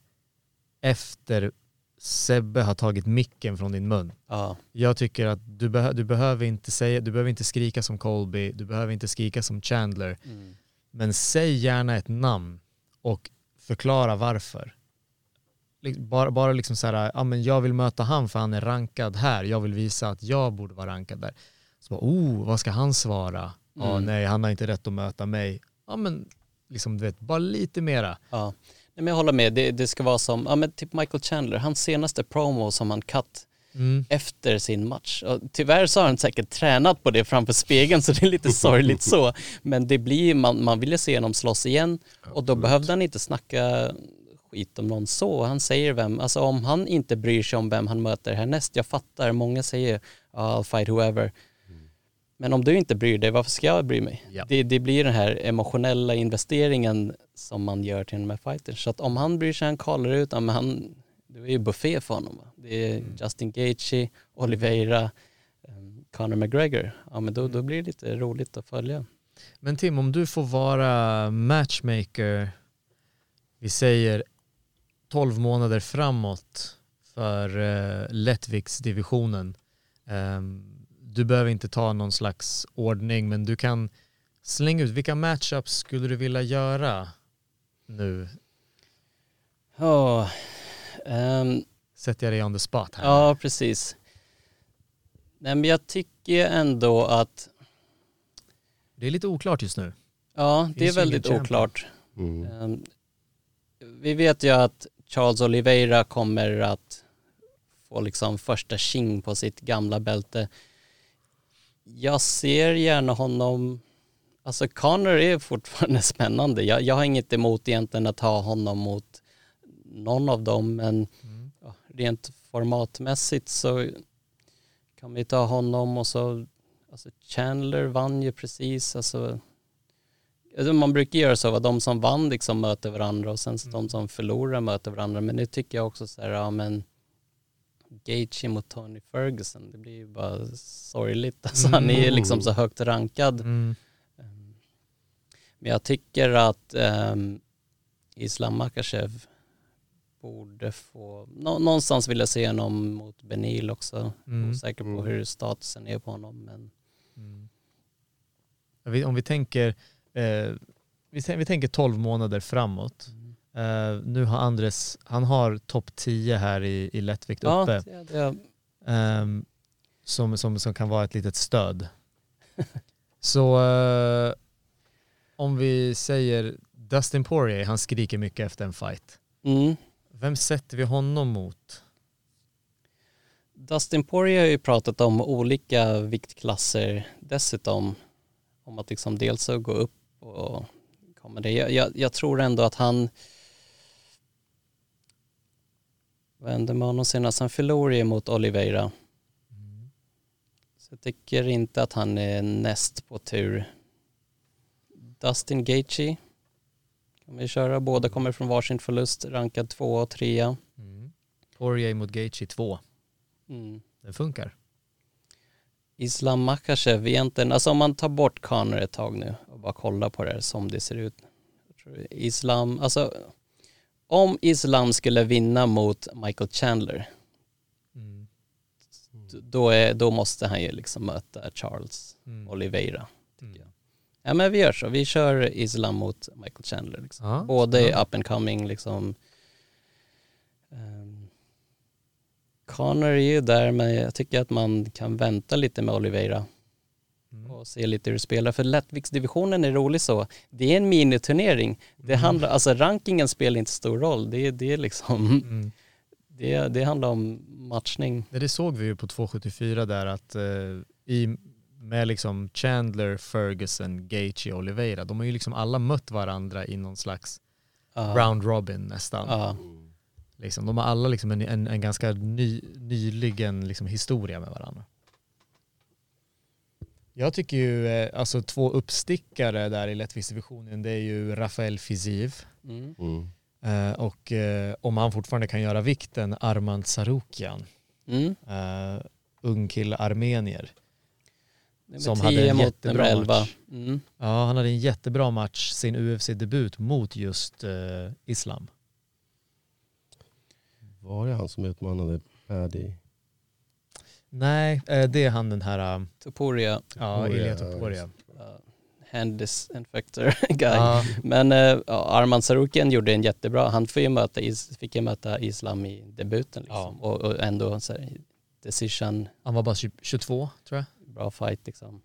efter Sebbe har tagit micken från din mun. ja, Jag tycker att du, beh- du, behöver inte säga, du behöver inte skrika som Colby, du behöver inte skrika som Chandler. mm, Men säg gärna ett namn och förklara varför. Lik- Bara, bara liksom så här, ja men jag vill möta han för han är rankad här, jag vill visa att jag borde vara rankad där. Så bara, oh, vad ska han svara? Ja, Mm. nej, han har inte rätt att möta mig. Ja men, liksom du vet, bara lite mera. Ja, Nej, men jag håller med. Det, det ska vara som, ja men typ Michael Chandler, hans senaste promo som han cut Mm. efter sin match. Och tyvärr så har han säkert tränat på det framför spegeln så det är lite sorgligt så. Men det blir, man, man ville se honom slåss igen och då behövde han inte snacka skit om någon så. Han säger vem, alltså om han inte bryr sig om vem han möter härnäst, jag fattar, många säger I'll fight whoever. Men om du inte bryr dig, varför ska jag bry mig? Ja. Det, det blir den här emotionella investeringen som man gör till de här fighters. Så att om han bryr sig, han kallar ut, men han, det är ju buffé för honom. Va? Det är Mm. Justin Gaethje, Oliveira, um, Conor McGregor. Ja men då, då blir det lite roligt att följa. Men Tim, om du får vara matchmaker, vi säger 12 månader framåt för uh, lättviktsdivisionen. Ehm, du behöver inte ta någon slags ordning men du kan slänga ut vilka matchups skulle du vilja göra nu? Ja, ehm, Sätter jag dig on the spot här. ja precis. Nej men jag tycker ändå att, Det är lite oklart just nu. ja det är Finns ingen väldigt oklart. Mm. Ehm, Vi vet ju att Charles Oliveira kommer att få liksom första king på sitt gamla bälte. Jag ser gärna honom, alltså Connor är fortfarande spännande. Jag, jag har inget emot egentligen att ha honom mot någon av dem men ja, rent formatmässigt så kan vi ta honom och så, alltså Chandler vann ju precis, alltså Alltså, man brukar göra så att de som vann liksom möter varandra och sen så de som förlorar möter varandra. Men nu tycker jag också så här, ja men Gaethje mot Tony Ferguson, det blir ju bara sorgligt. Alltså han är ju liksom så högt rankad. Mm. Men jag tycker att um, Islam Makachev borde få, nå, någonstans vill jag se honom mot Benil också. Mm. Osäker på hur statusen är på honom men Mm. Om vi tänker, eh, vi, vi tänker 12 månader framåt. Eh, nu har Andres, han har topp 10 här i, i lättvikt ja, uppe. det, ehm, som, som, som kan vara ett litet stöd. Så eh, om vi säger Dustin Poirier, han skriker mycket efter en fight. mm. Vem sätter vi honom mot? Dustin Poirier har ju pratat om olika viktklasser dessutom. Om att liksom dels att gå upp och komma det. Jag, jag, jag tror ändå att han vad hände med honom senast? Han förlorade ju mot Oliveira. Så jag tycker inte att han är näst på tur. Dustin Gaethje kan vi köra. Båda kommer från varsin förlust, rankad två och trea. Poirier mot Gaethje 2. Mm. Det funkar. Islam Makachev egentligen, alltså om man tar bort Conor ett tag nu och bara kollar på det som det ser ut. Islam, alltså om Islam skulle vinna mot Michael Chandler d- då, är, då måste han ju liksom möta Charles Oliveira. Tycker jag. Ja men vi gör så, vi kör Islam mot Michael Chandler. Liksom. Båda spännande. är up and coming liksom. Um, Conor är ju där men jag tycker att man kan vänta lite med Oliveira och se lite hur det spelar. För lättviktsdivisionen är rolig så. Det är en miniturnering. Det handlar, alltså rankingen spelar inte stor roll. Det, är- det är liksom, det, det handlar om matchning. Det såg vi ju på 274 där att eh, i, med liksom Chandler, Ferguson, Gaethje och Oliveira, de har ju liksom alla mött varandra i någon slags Ja. round robin nästan. Ja. Liksom, de har alla liksom en, en, en ganska ny, nyligen liksom historia med varandra. Jag tycker ju, eh, alltså två uppstickare där i lättviktsdivisionen, det är ju Rafael Fiziv Mm. Mm. eh, och eh, om han fortfarande kan göra vikten, Armand Sarukian, Mm. eh, ung kille, armenier. Som 10 hade en jättebra nummer 11. match. Mm. Ja, han hade en jättebra match, sin UFC-debut mot just eh, Islam. Var det han som utmanade Paddy? Nej, eh, det är han den här, eh, Topuria, ja, Topuria, Ilya ja, Topuria. uh, hand disinfector guy. Ja, Men uh, ja, Arman Sarukian gjorde en jättebra, han får ju möta, is, fick ju möta Islam i debuten liksom. och, och ändå så här, decision, han var bara 20 22 tror jag. bra fight liksom.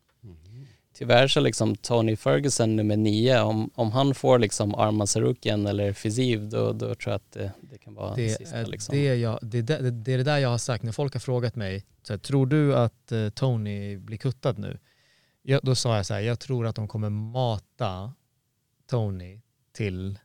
Tyvärr så liksom Tony Ferguson nummer nio, om, om han får liksom Arman Sarukian eller Fiziv då, då tror jag att det, det kan vara Det sista liksom. det, jag, det, är det, det är det där jag har sagt när folk har frågat mig, så här, tror du att eh, Tony blir kuttad nu? Jag, då sa jag så här, jag tror att de kommer mata Tony till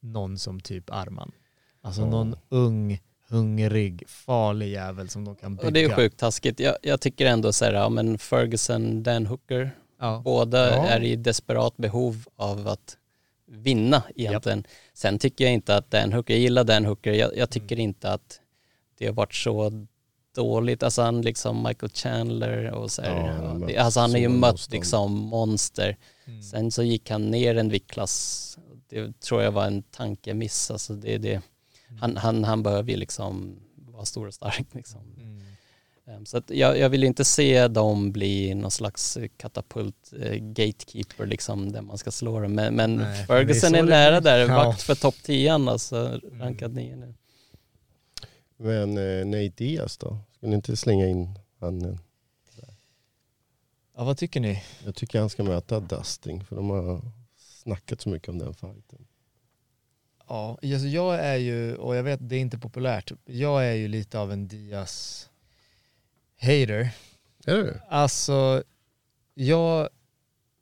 någon som typ Arman. Alltså någon ung, hungrig, farlig jävel som de kan bygga. Och det är sjukt taskigt. Jag, jag tycker ändå så här, ja men Ferguson, Dan Hooker, Ja. båda Ja. är i desperat behov av att vinna egentligen. Sen tycker jag inte att Dan Hooker, jag gillar Dan Hooker, jag, jag tycker inte att det har varit så dåligt. Alltså han liksom Michael Chandler och så här, Ja, han alltså han har ju mött motstånd. liksom monster. Sen så gick han ner en viktklass. Det tror jag var en tankemiss. Alltså det, det, han, han, han behöver ju liksom vara stor och stark liksom. Mm. Ehm, Så att jag, jag vill inte se dem bli någon slags katapult eh, gatekeeper liksom där man ska slå dem. Men, men Nej, Ferguson är är nära där, Ja. Mm. vakt för topp 10 alltså rankad 9 nu. Men eh, Nate Diaz då? Ska ni inte slänga in han? eh? Ja, vad tycker ni? Jag tycker han ska möta Dusting för de har snackat så mycket om den fighten. Ja, alltså jag är ju, och jag vet det är inte populärt, jag är ju lite av en Diaz hater. Är det? Alltså, jag,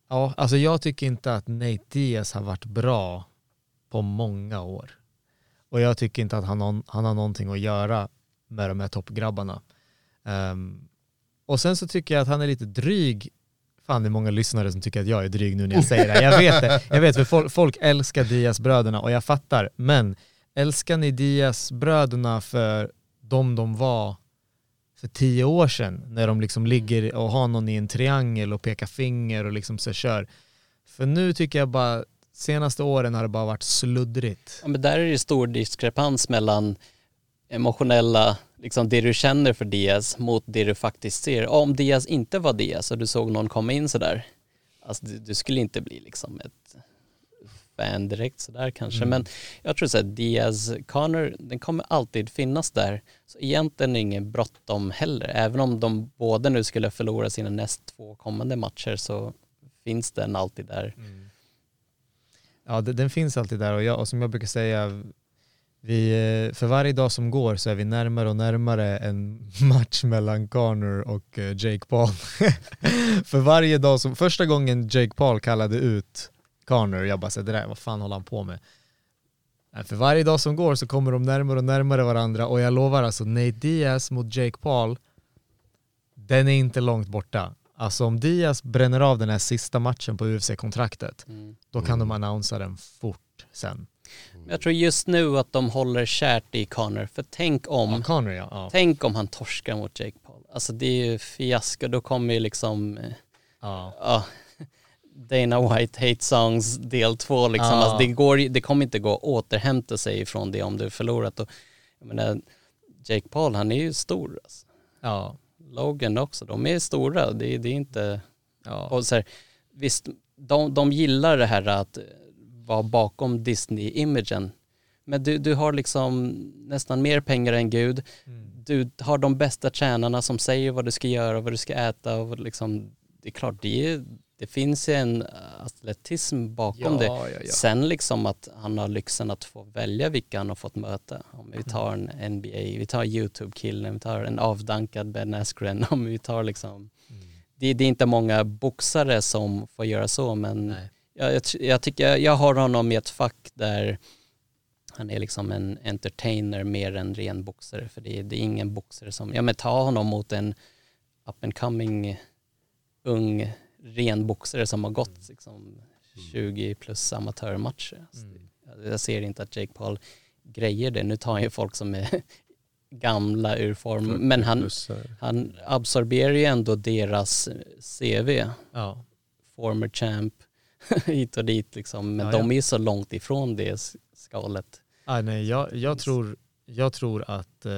ja, alltså jag tycker inte att Nate Diaz har varit bra på många år. Och jag tycker inte att han, har- han har någonting att göra med de här toppgrabbarna. Ehm, och sen så tycker jag att han är lite dryg. Fan det är många lyssnare som tycker att jag är dryg nu när jag säger det. Jag vet det. Jag vet för folk, folk älskar Diaz-bröderna och jag fattar. Men älskar ni Diaz-bröderna för de de var för tio år sedan när de liksom ligger och har någon i en triangel och pekar finger och liksom så kör. För nu tycker jag bara, senaste åren har det bara varit sluddrigt. Ja, men där är det stor diskrepans mellan emotionella, liksom det du känner för Diaz mot det du faktiskt ser. Om Diaz inte var Diaz och du såg någon komma in sådär, alltså du, du skulle inte bli liksom ett fan direkt sådär kanske. Mm. Men jag tror att Diaz, Connor, den kommer alltid finnas där. Så egentligen är det ingen bråttom heller. Även om de båda nu skulle förlora sina näst två kommande matcher så finns den alltid där. Ja, det- den finns alltid där och, jag, och som jag brukar säga, vi, eh, för varje dag som går så är vi närmare och närmare en match mellan Conor och eh, Jake Paul. för varje dag som, första gången Jake Paul kallade ut Conor, jag bara så det där, vad fan håller han på med? För varje dag som går så kommer de närmare och närmare varandra och jag lovar alltså Nate Diaz mot Jake Paul, den är inte långt borta. Alltså om Diaz bränner av den här sista matchen på UFC-kontraktet, Mm. då kan de annonsera den fort sen. Jag tror just nu att de håller kärt i Connor, för tänk om, Ja, Conor ja. ja. tänk om han torskar mot Jake Paul. Alltså det är ju fiasko, då kommer ju liksom, ja. Dana White Hate Songs del två liksom. Ja. Alltså det, går, det kommer inte gå att återhämta sig ifrån det om du förlorat. Och, jag menar, Jake Paul, han är ju stor. Alltså. ja. Logan också, de är stora. Det, det är inte... ja. Och så här, visst, de, de gillar det här att vara bakom Disney-imagen. Men du, du har liksom nästan mer pengar än Gud. Mm. Du har de bästa tränarna som säger vad du ska göra, vad du ska äta och liksom, det är klart, det, är, det finns ju en atletism bakom det. Ja, ja, ja. Sen liksom att han har lyxen att få välja vilka han har fått möta. Om vi tar en NBA, vi tar YouTube-killen, vi tar en avdankad Ben Askren, om vi tar liksom det, det är inte många boxare som får göra så men jag, jag, jag tycker jag har honom i ett fack där han är liksom en entertainer mer än ren boxare för det är, det är ingen boxare som, ja men ta honom mot en up and coming ung ren boxare som har gått liksom 20 plus amatörmatcher. Alltså, det- Jag ser inte att Jake Paul grejer det. Nu tar han ju folk som är gamla ur form, men han, eh, han absorberar ju ändå deras eh, CV, ja. former champ, hit och dit liksom. Men Ja, de ja. är så långt ifrån det skalet. Ah, nej, jag, jag, tror, jag tror att eh,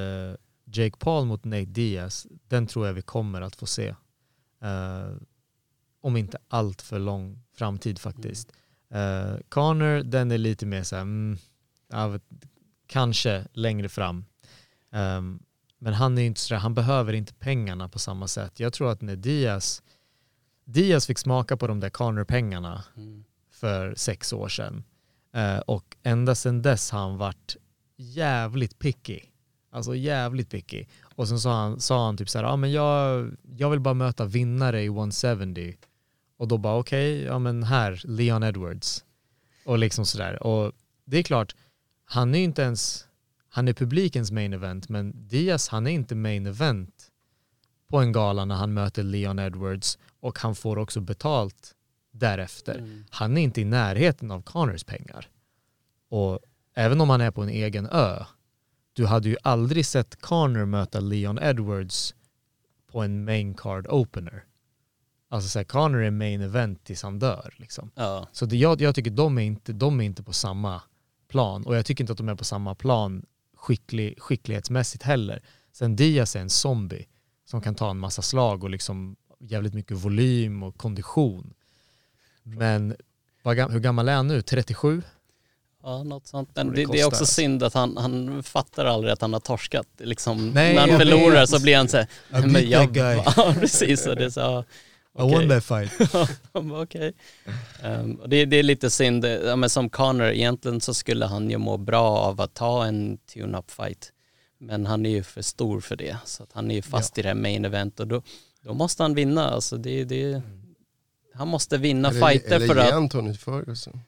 Jake Paul mot Nate Diaz, den tror jag vi kommer att få se. Eh, om inte allt för lång framtid faktiskt. Eh, Connor, den är lite mer så här, mm, vet, kanske längre fram. Ehm, men han är inte så där, han behöver inte pengarna på samma sätt. Jag tror att när Diaz, Diaz fick smaka på de där Connor-pengarna Mm. för sex år sedan. Eh, och ända sedan dess har han varit jävligt picky. Alltså jävligt picky. Och sen sa han, sa han typ så här, ja men jag, jag vill bara möta vinnare i 170. Och då bara okej, ja men här, Leon Edwards. Och liksom sådär. Och det är klart, han är inte ens, han är publikens main event, men Diaz han är inte main event på en gala när han möter Leon Edwards och han får också betalt därefter. Mm. Han är inte i närheten av Connors pengar. Och även om han är på en egen ö, du hade ju aldrig sett Connor möta Leon Edwards på en main card opener. Alltså så här, Connor är main event tills han dör. Liksom. Ja. Så det, jag, jag tycker de är, inte, de är inte på samma plan. Och jag tycker inte att de är på samma plan skicklig, skicklighetsmässigt heller. Sen Diaz är en zombie som kan ta en massa slag och liksom jävligt mycket volym och kondition. Men vad hur gammal är han nu? 37? Ja, något sånt. Men det, det det är också synd att han, han fattar aldrig att han har torskat. Liksom, Nej, när han förlorar vet. så blir han så här, I "Nej, beat men jag, that guy." Ja, precis. Och det är så, ja, I won that fight. Bara, Okej. Ehm, och det, det är lite synd, ja, men som Connor, egentligen så skulle han ju må bra av att ta en tune-up fight. Men han är ju för stor för det, så att han är ju fast i det här main event och då, då måste han vinna. Alltså det, det, han måste vinna Eller, fighter eller för ge att... han Tony Ferguson.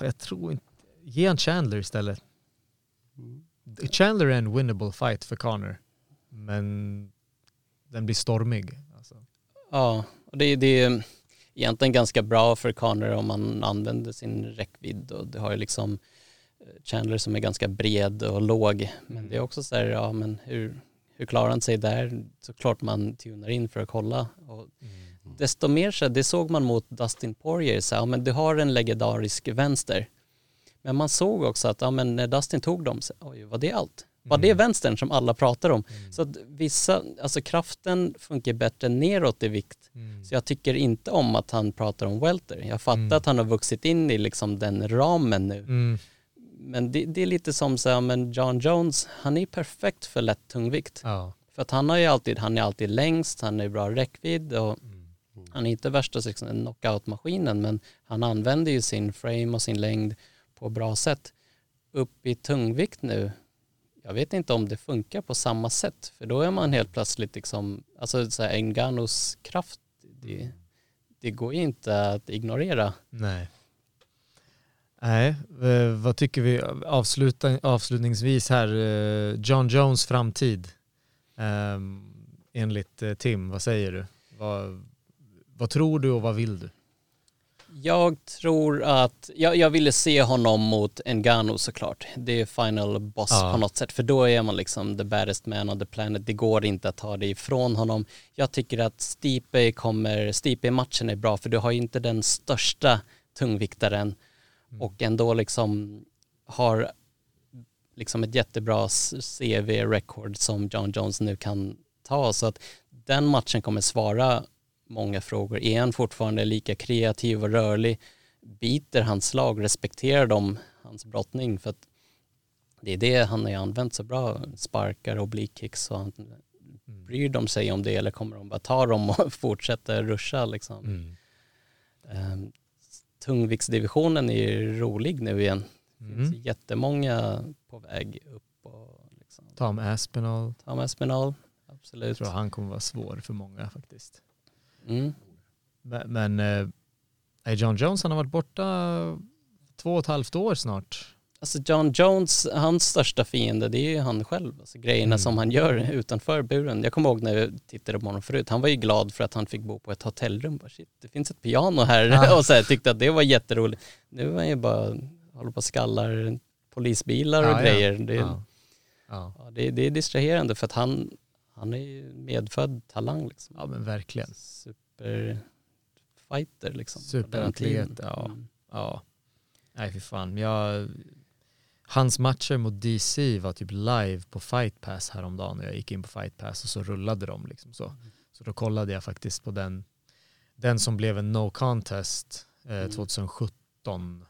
Jag tror inte... Ge han Chandler istället. Chandler är en winnable fight för Connor. Men den blir stormig. Ja, och det, det är egentligen ganska bra för Connor om man använder sin räckvidd och det har ju liksom eh, Chandler som är ganska bred och låg. Men det är också så här, ja men hur, hur klarar han sig där? Såklart man tunar in för att kolla. Och desto mer så, det såg man mot Dustin Poirier, så ja men du har en legendarisk vänster. Men man såg också att ja, men när Dustin tog dem, så, oj var det allt? Var det vänstern som alla pratar om? Så att vissa, alltså kraften funkar bättre neråt i vikt. Så jag tycker inte om att han pratar om welter. Jag fattar att han har vuxit in i liksom den ramen nu. Mm. Men det, det är lite som så här, men John Jones, han är perfekt för lätt tungvikt. Ja. För att han har ju alltid, han är alltid längst, han är bra räckvidd och han är inte värsta liksom, knockout-maskinen men han använder ju sin frame och sin längd på bra sätt. Upp i tungvikt nu, jag vet inte om det funkar på samma sätt för då är man helt plötsligt liksom, alltså så här, kraft, det, det går inte att ignorera. Nej. Nej, eh, vad tycker vi Avsluta, avslutningsvis här, eh, John Jones framtid. Ehm, enligt eh, Tim, vad säger du? Vad, vad tror du och vad vill du? Jag tror att, jag, jag ville se honom mot Ngannou såklart. Det är final boss Ja. på något sätt. För då är man liksom the baddest man on the planet. Det går inte att ta det ifrån honom. Jag tycker att Stipe kommer, Stipe-matchen är bra för du har ju inte den största tungviktaren och ändå liksom har liksom ett jättebra CV-record som John Jones nu kan ta. Så att den matchen kommer svara många frågor. Är han fortfarande lika kreativ och rörlig? Biter hans slag? Respekterar de hans brottning? För att det är det han har använt så bra. Sparkar och kicks och han, bryr de sig om det eller kommer de bara ta dem och fortsätta ruscha liksom? Um, tungviktsdivisionen är ju rolig nu igen. Det finns Mm. jättemånga på väg upp och liksom. Tom Aspinall, Tom Espinal, jag absolut. tror han kommer vara svår för många faktiskt. Mm. Men, men eh, John Jones han har varit borta två och ett halvt år snart. Alltså John Jones, hans största fiende det är ju han själv. Alltså grejerna Mm. som han gör utanför buren. Jag kommer ihåg när jag tittade på honom förut. Han var ju glad för att han fick bo på ett hotellrum. Bara, Shit, det finns ett piano här. Ja. och så här, tyckte att det var jätteroligt. Nu är han ju bara, håller på och skallar polisbilar och ja. grejer. Det, Ja. Ja. ja, det, det är distraherande för att han, han är ju medfödd talang liksom. ja, men verkligen. Superfighter liksom. Superatlet, ja. Mm. Ja. Nej, fy fan. Jag, hans matcher mot DC var typ live på Fight Pass häromdagen när jag gick in på Fight Pass och så rullade de liksom så. Så då kollade jag faktiskt på den, den som blev en no contest eh, 2017,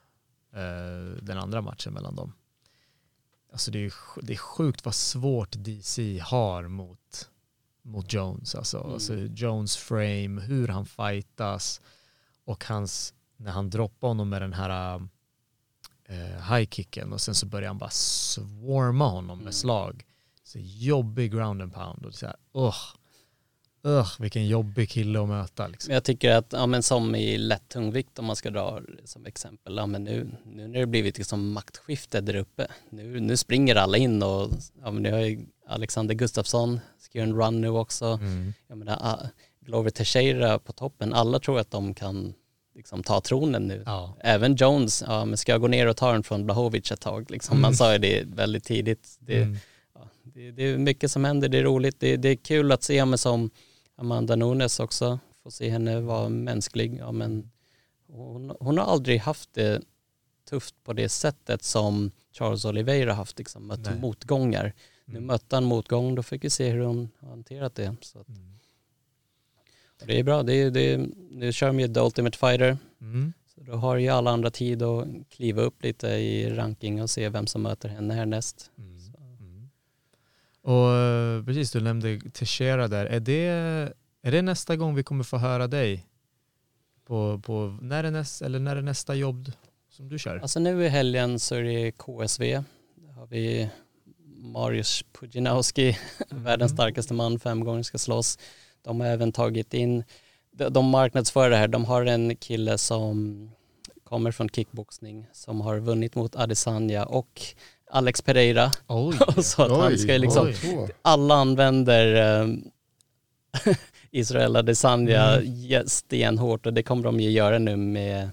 eh, den andra matchen mellan dem. Alltså det är, det är sjukt vad svårt DC har mot, mot Jones. Alltså, alltså Jones frame, hur han fightas och hans, när han droppar honom med den här eh, high kicken och sen så börjar han bara swarma honom med slag. Så jobbig ground and pound och så här, uh, uh, vilken jobbig kille att möta liksom. Jag tycker att, ja men som i lätt tungvikt om man ska dra som exempel, ja men nu, nu när det blivit liksom maktskifte där uppe, nu, nu springer alla in och, ja men nu har ju Alexander Gustafsson, ska göra en run nu också, Mm. jag menar, ah, Glover Teixeira på toppen, alla tror att de kan liksom ta tronen nu. Ja. Även Jones, ja men ska jag gå ner och ta den från Blahovic ett tag, liksom, man sa ju det väldigt tidigt. Det, Mm. ja, det, det är mycket som händer, det är roligt, det, det är kul att se mig som Amanda Nunes också, få se henne vara mänsklig. Ja, men hon, hon har aldrig haft det tufft på det sättet som Charles Oliveira haft, liksom, mött Nej. motgångar. Nu Mm. mötte han motgång, då fick vi se hur hon har hanterat det. Så att, Mm. det är bra, det är, det är, nu kör de ju The Ultimate Fighter, Mm. så då har ju alla andra tid att kliva upp lite i ranking och se vem som möter henne härnäst. Mm. Och eh, precis, du nämnde Teixeira där. Är det, är det nästa gång vi kommer få höra dig? På, på, när, är näst, eller när är nästa jobb som du kör? Alltså nu i helgen så är det KSV. Där har vi Mariusz Pudzianowski, världens starkaste man, fem gånger ska slåss. De har även tagit in, de, de marknadsför det här, de har en kille som kommer från kickboxning som har vunnit mot Adesanya och Alex Pereira. Oj! så att han ska liksom, oj. Alla använder eh, Israel Adesanya Mm. stenhårt och det kommer de ju göra nu med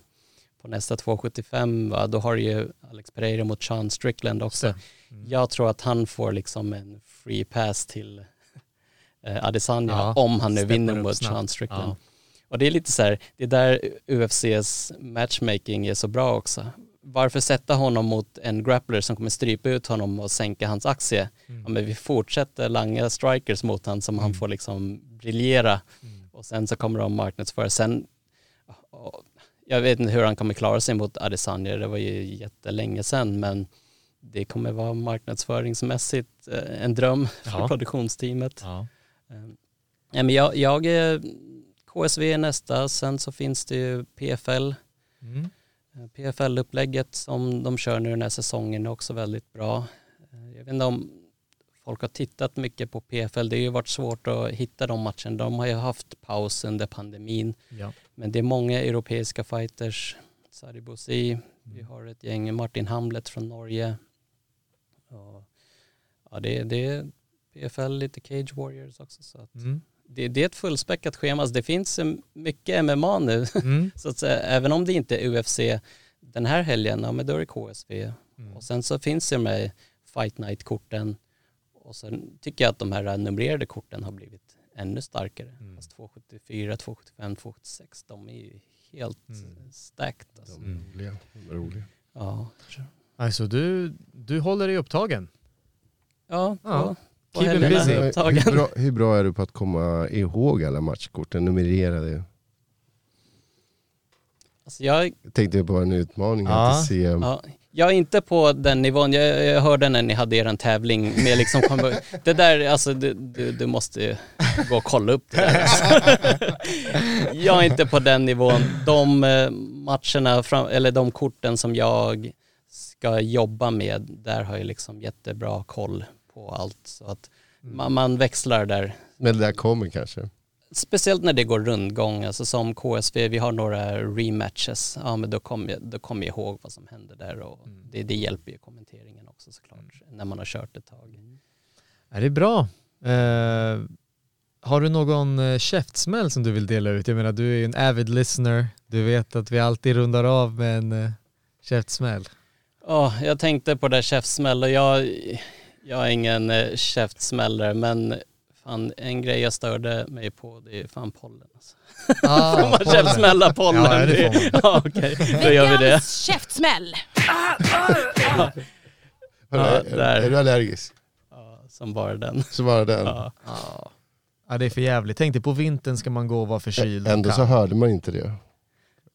på nästa 275 va? då har ju Alex Pereira mot Sean Strickland också. Mm. Jag tror att han får liksom en free pass till eh, Adesanya Ja, om han nu vinner mot snabbt. Sean Strickland. Ja. Och det är lite så här, det är där UFCs matchmaking är så bra också. Varför sätta honom mot en grappler som kommer strypa ut honom och sänka hans aktie? Mm. Ja, men vi fortsätter langa strikers mot honom som han får liksom briljera Mm. och sen så kommer de marknadsföra. Sen, och jag vet inte hur han kommer klara sig mot Adesanya, det var ju jättelänge sedan men det kommer vara marknadsföringsmässigt eh, en dröm för Ja. produktionsteamet. Ja. Eh, Nej, men jag, jag KSV nästa, sen så finns det ju PFL. Mm. Eh, PFL-upplägget som de kör nu den här säsongen är också väldigt bra. Eh, Jag vet inte om folk har tittat mycket på PFL, det har ju varit svårt att hitta de matcherna. De har ju haft paus under pandemin, Ja. men det är många europeiska fighters. Sari Bosi, vi har ett gäng, Martin Hamlet från Norge. Och, ja, det, det är PFL, lite Cage Warriors också. Så att Mm. Det, det är ett fullspäckat schema. Så det finns mycket MMA nu. Mm. Så att säga, även om det inte är UFC den här helgen, ja men då är det KSV. Mm. Och sen så finns det de här Fight Night-korten. Och sen tycker jag att de här numrerade korten har blivit ännu starkare. Mm. Fast 274, 275, 276, de är ju helt Mm. stacked. Alltså. De är roliga. De är roliga. Ja, Alltså du, du håller dig upptagen. ja, Ja. På, helgerna Hur bra, hur bra är du på att komma ihåg alla matchkorten, numrerade? Alltså jag, Jag tänkte på en utmaning Ja. till CM. Ja, jag är inte på den nivån. Jag, jag hörde när ni hade er tävling med liksom, det där, alltså du, du, du måste ju gå och kolla upp det där. Alltså. Jag är inte på den nivån. De eh, matcherna, fram, eller de korten som jag ska jobba med, där har jag liksom jättebra koll på allt. Så att man, man växlar där. Men det där kommer kanske. Speciellt när det går rundgång, alltså som KSV, vi har några rematches, ja men då kommer jag, då kommer jag ihåg vad som hände där och det, det hjälper ju kommenteringen också såklart, när man har kört ett tag. Är det bra? Eh, har du någon eh, käftsmäll som du vill dela ut? Jag menar du är ju en avid listener, du vet att vi alltid rundar av med en eh, käftsmäll. Ja, jag tänkte på det där käftsmäll och jag, jag är ingen eh, käftsmällare men fan, en grej jag störde mig på det är fan pollen. Alltså. Ah, Får man käftsmälla pollen? Ja, det får man. ja, okej, då gör vi det. Veckans käftsmäll. Ja, är, där. är du allergisk? Ja, som bara den. Så var det den. Ja. Ja. ja det är för jävligt. Tänk dig på vintern ska man gå och vara förkyld. Ändå så hörde man inte det.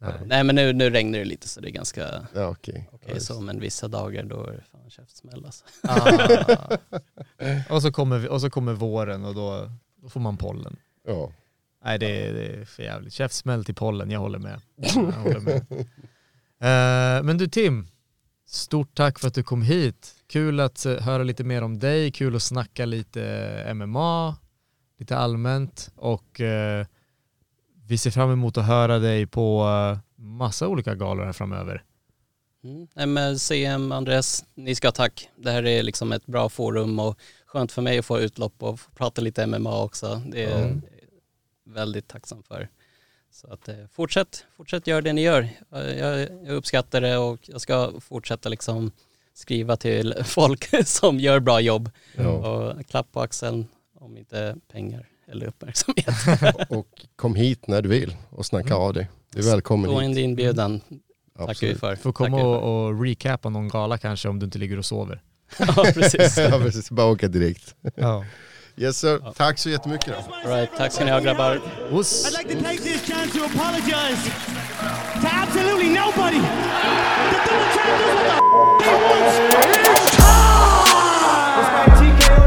Nej. Nej men nu, nu regnar det lite så det är ganska Ja okej. okej så, men vissa dagar då är det fan käftsmäll alltså. Ah. och, så kommer, vi- och så kommer våren och då, då får man pollen. Ja. Nej det är, det är för jävligt. Käftsmäll till pollen, jag håller med. Jag håller med. Eh, men du Tim, stort tack för att du kom hit. Kul att eh, höra lite mer om dig, kul att snacka lite eh, MMA, lite allmänt och eh, vi ser fram emot att höra dig på eh, massa olika galor här framöver. Mm. Nej men CM, Andres, ni ska ha tack. Det här är liksom ett bra forum och skönt för mig att få utlopp och få prata lite MMA också. Det är Mm. väldigt tacksam för. Så att eh, fortsätt, fortsätt göra det ni gör. Jag, jag, uppskattar det och jag ska fortsätta liksom skriva till folk som gör bra jobb Ja. och klapp på axeln om inte pengar eller uppmärksamhet. Och kom hit när du vill och snacka av dig. Du är välkommen Gå hit. in i inbjudan. tackar vi för. Får komma och, och recapa någon gala kanske om du inte ligger och sover. ja, precis. ja, precis. Bara åka direkt. Ja. Yes sir. Tack så jättemycket då. All right, tack ska ni ha grabbar. Oss. I'd like to take this chance to apologize to absolutely nobody. The double champ does what the f- he wants.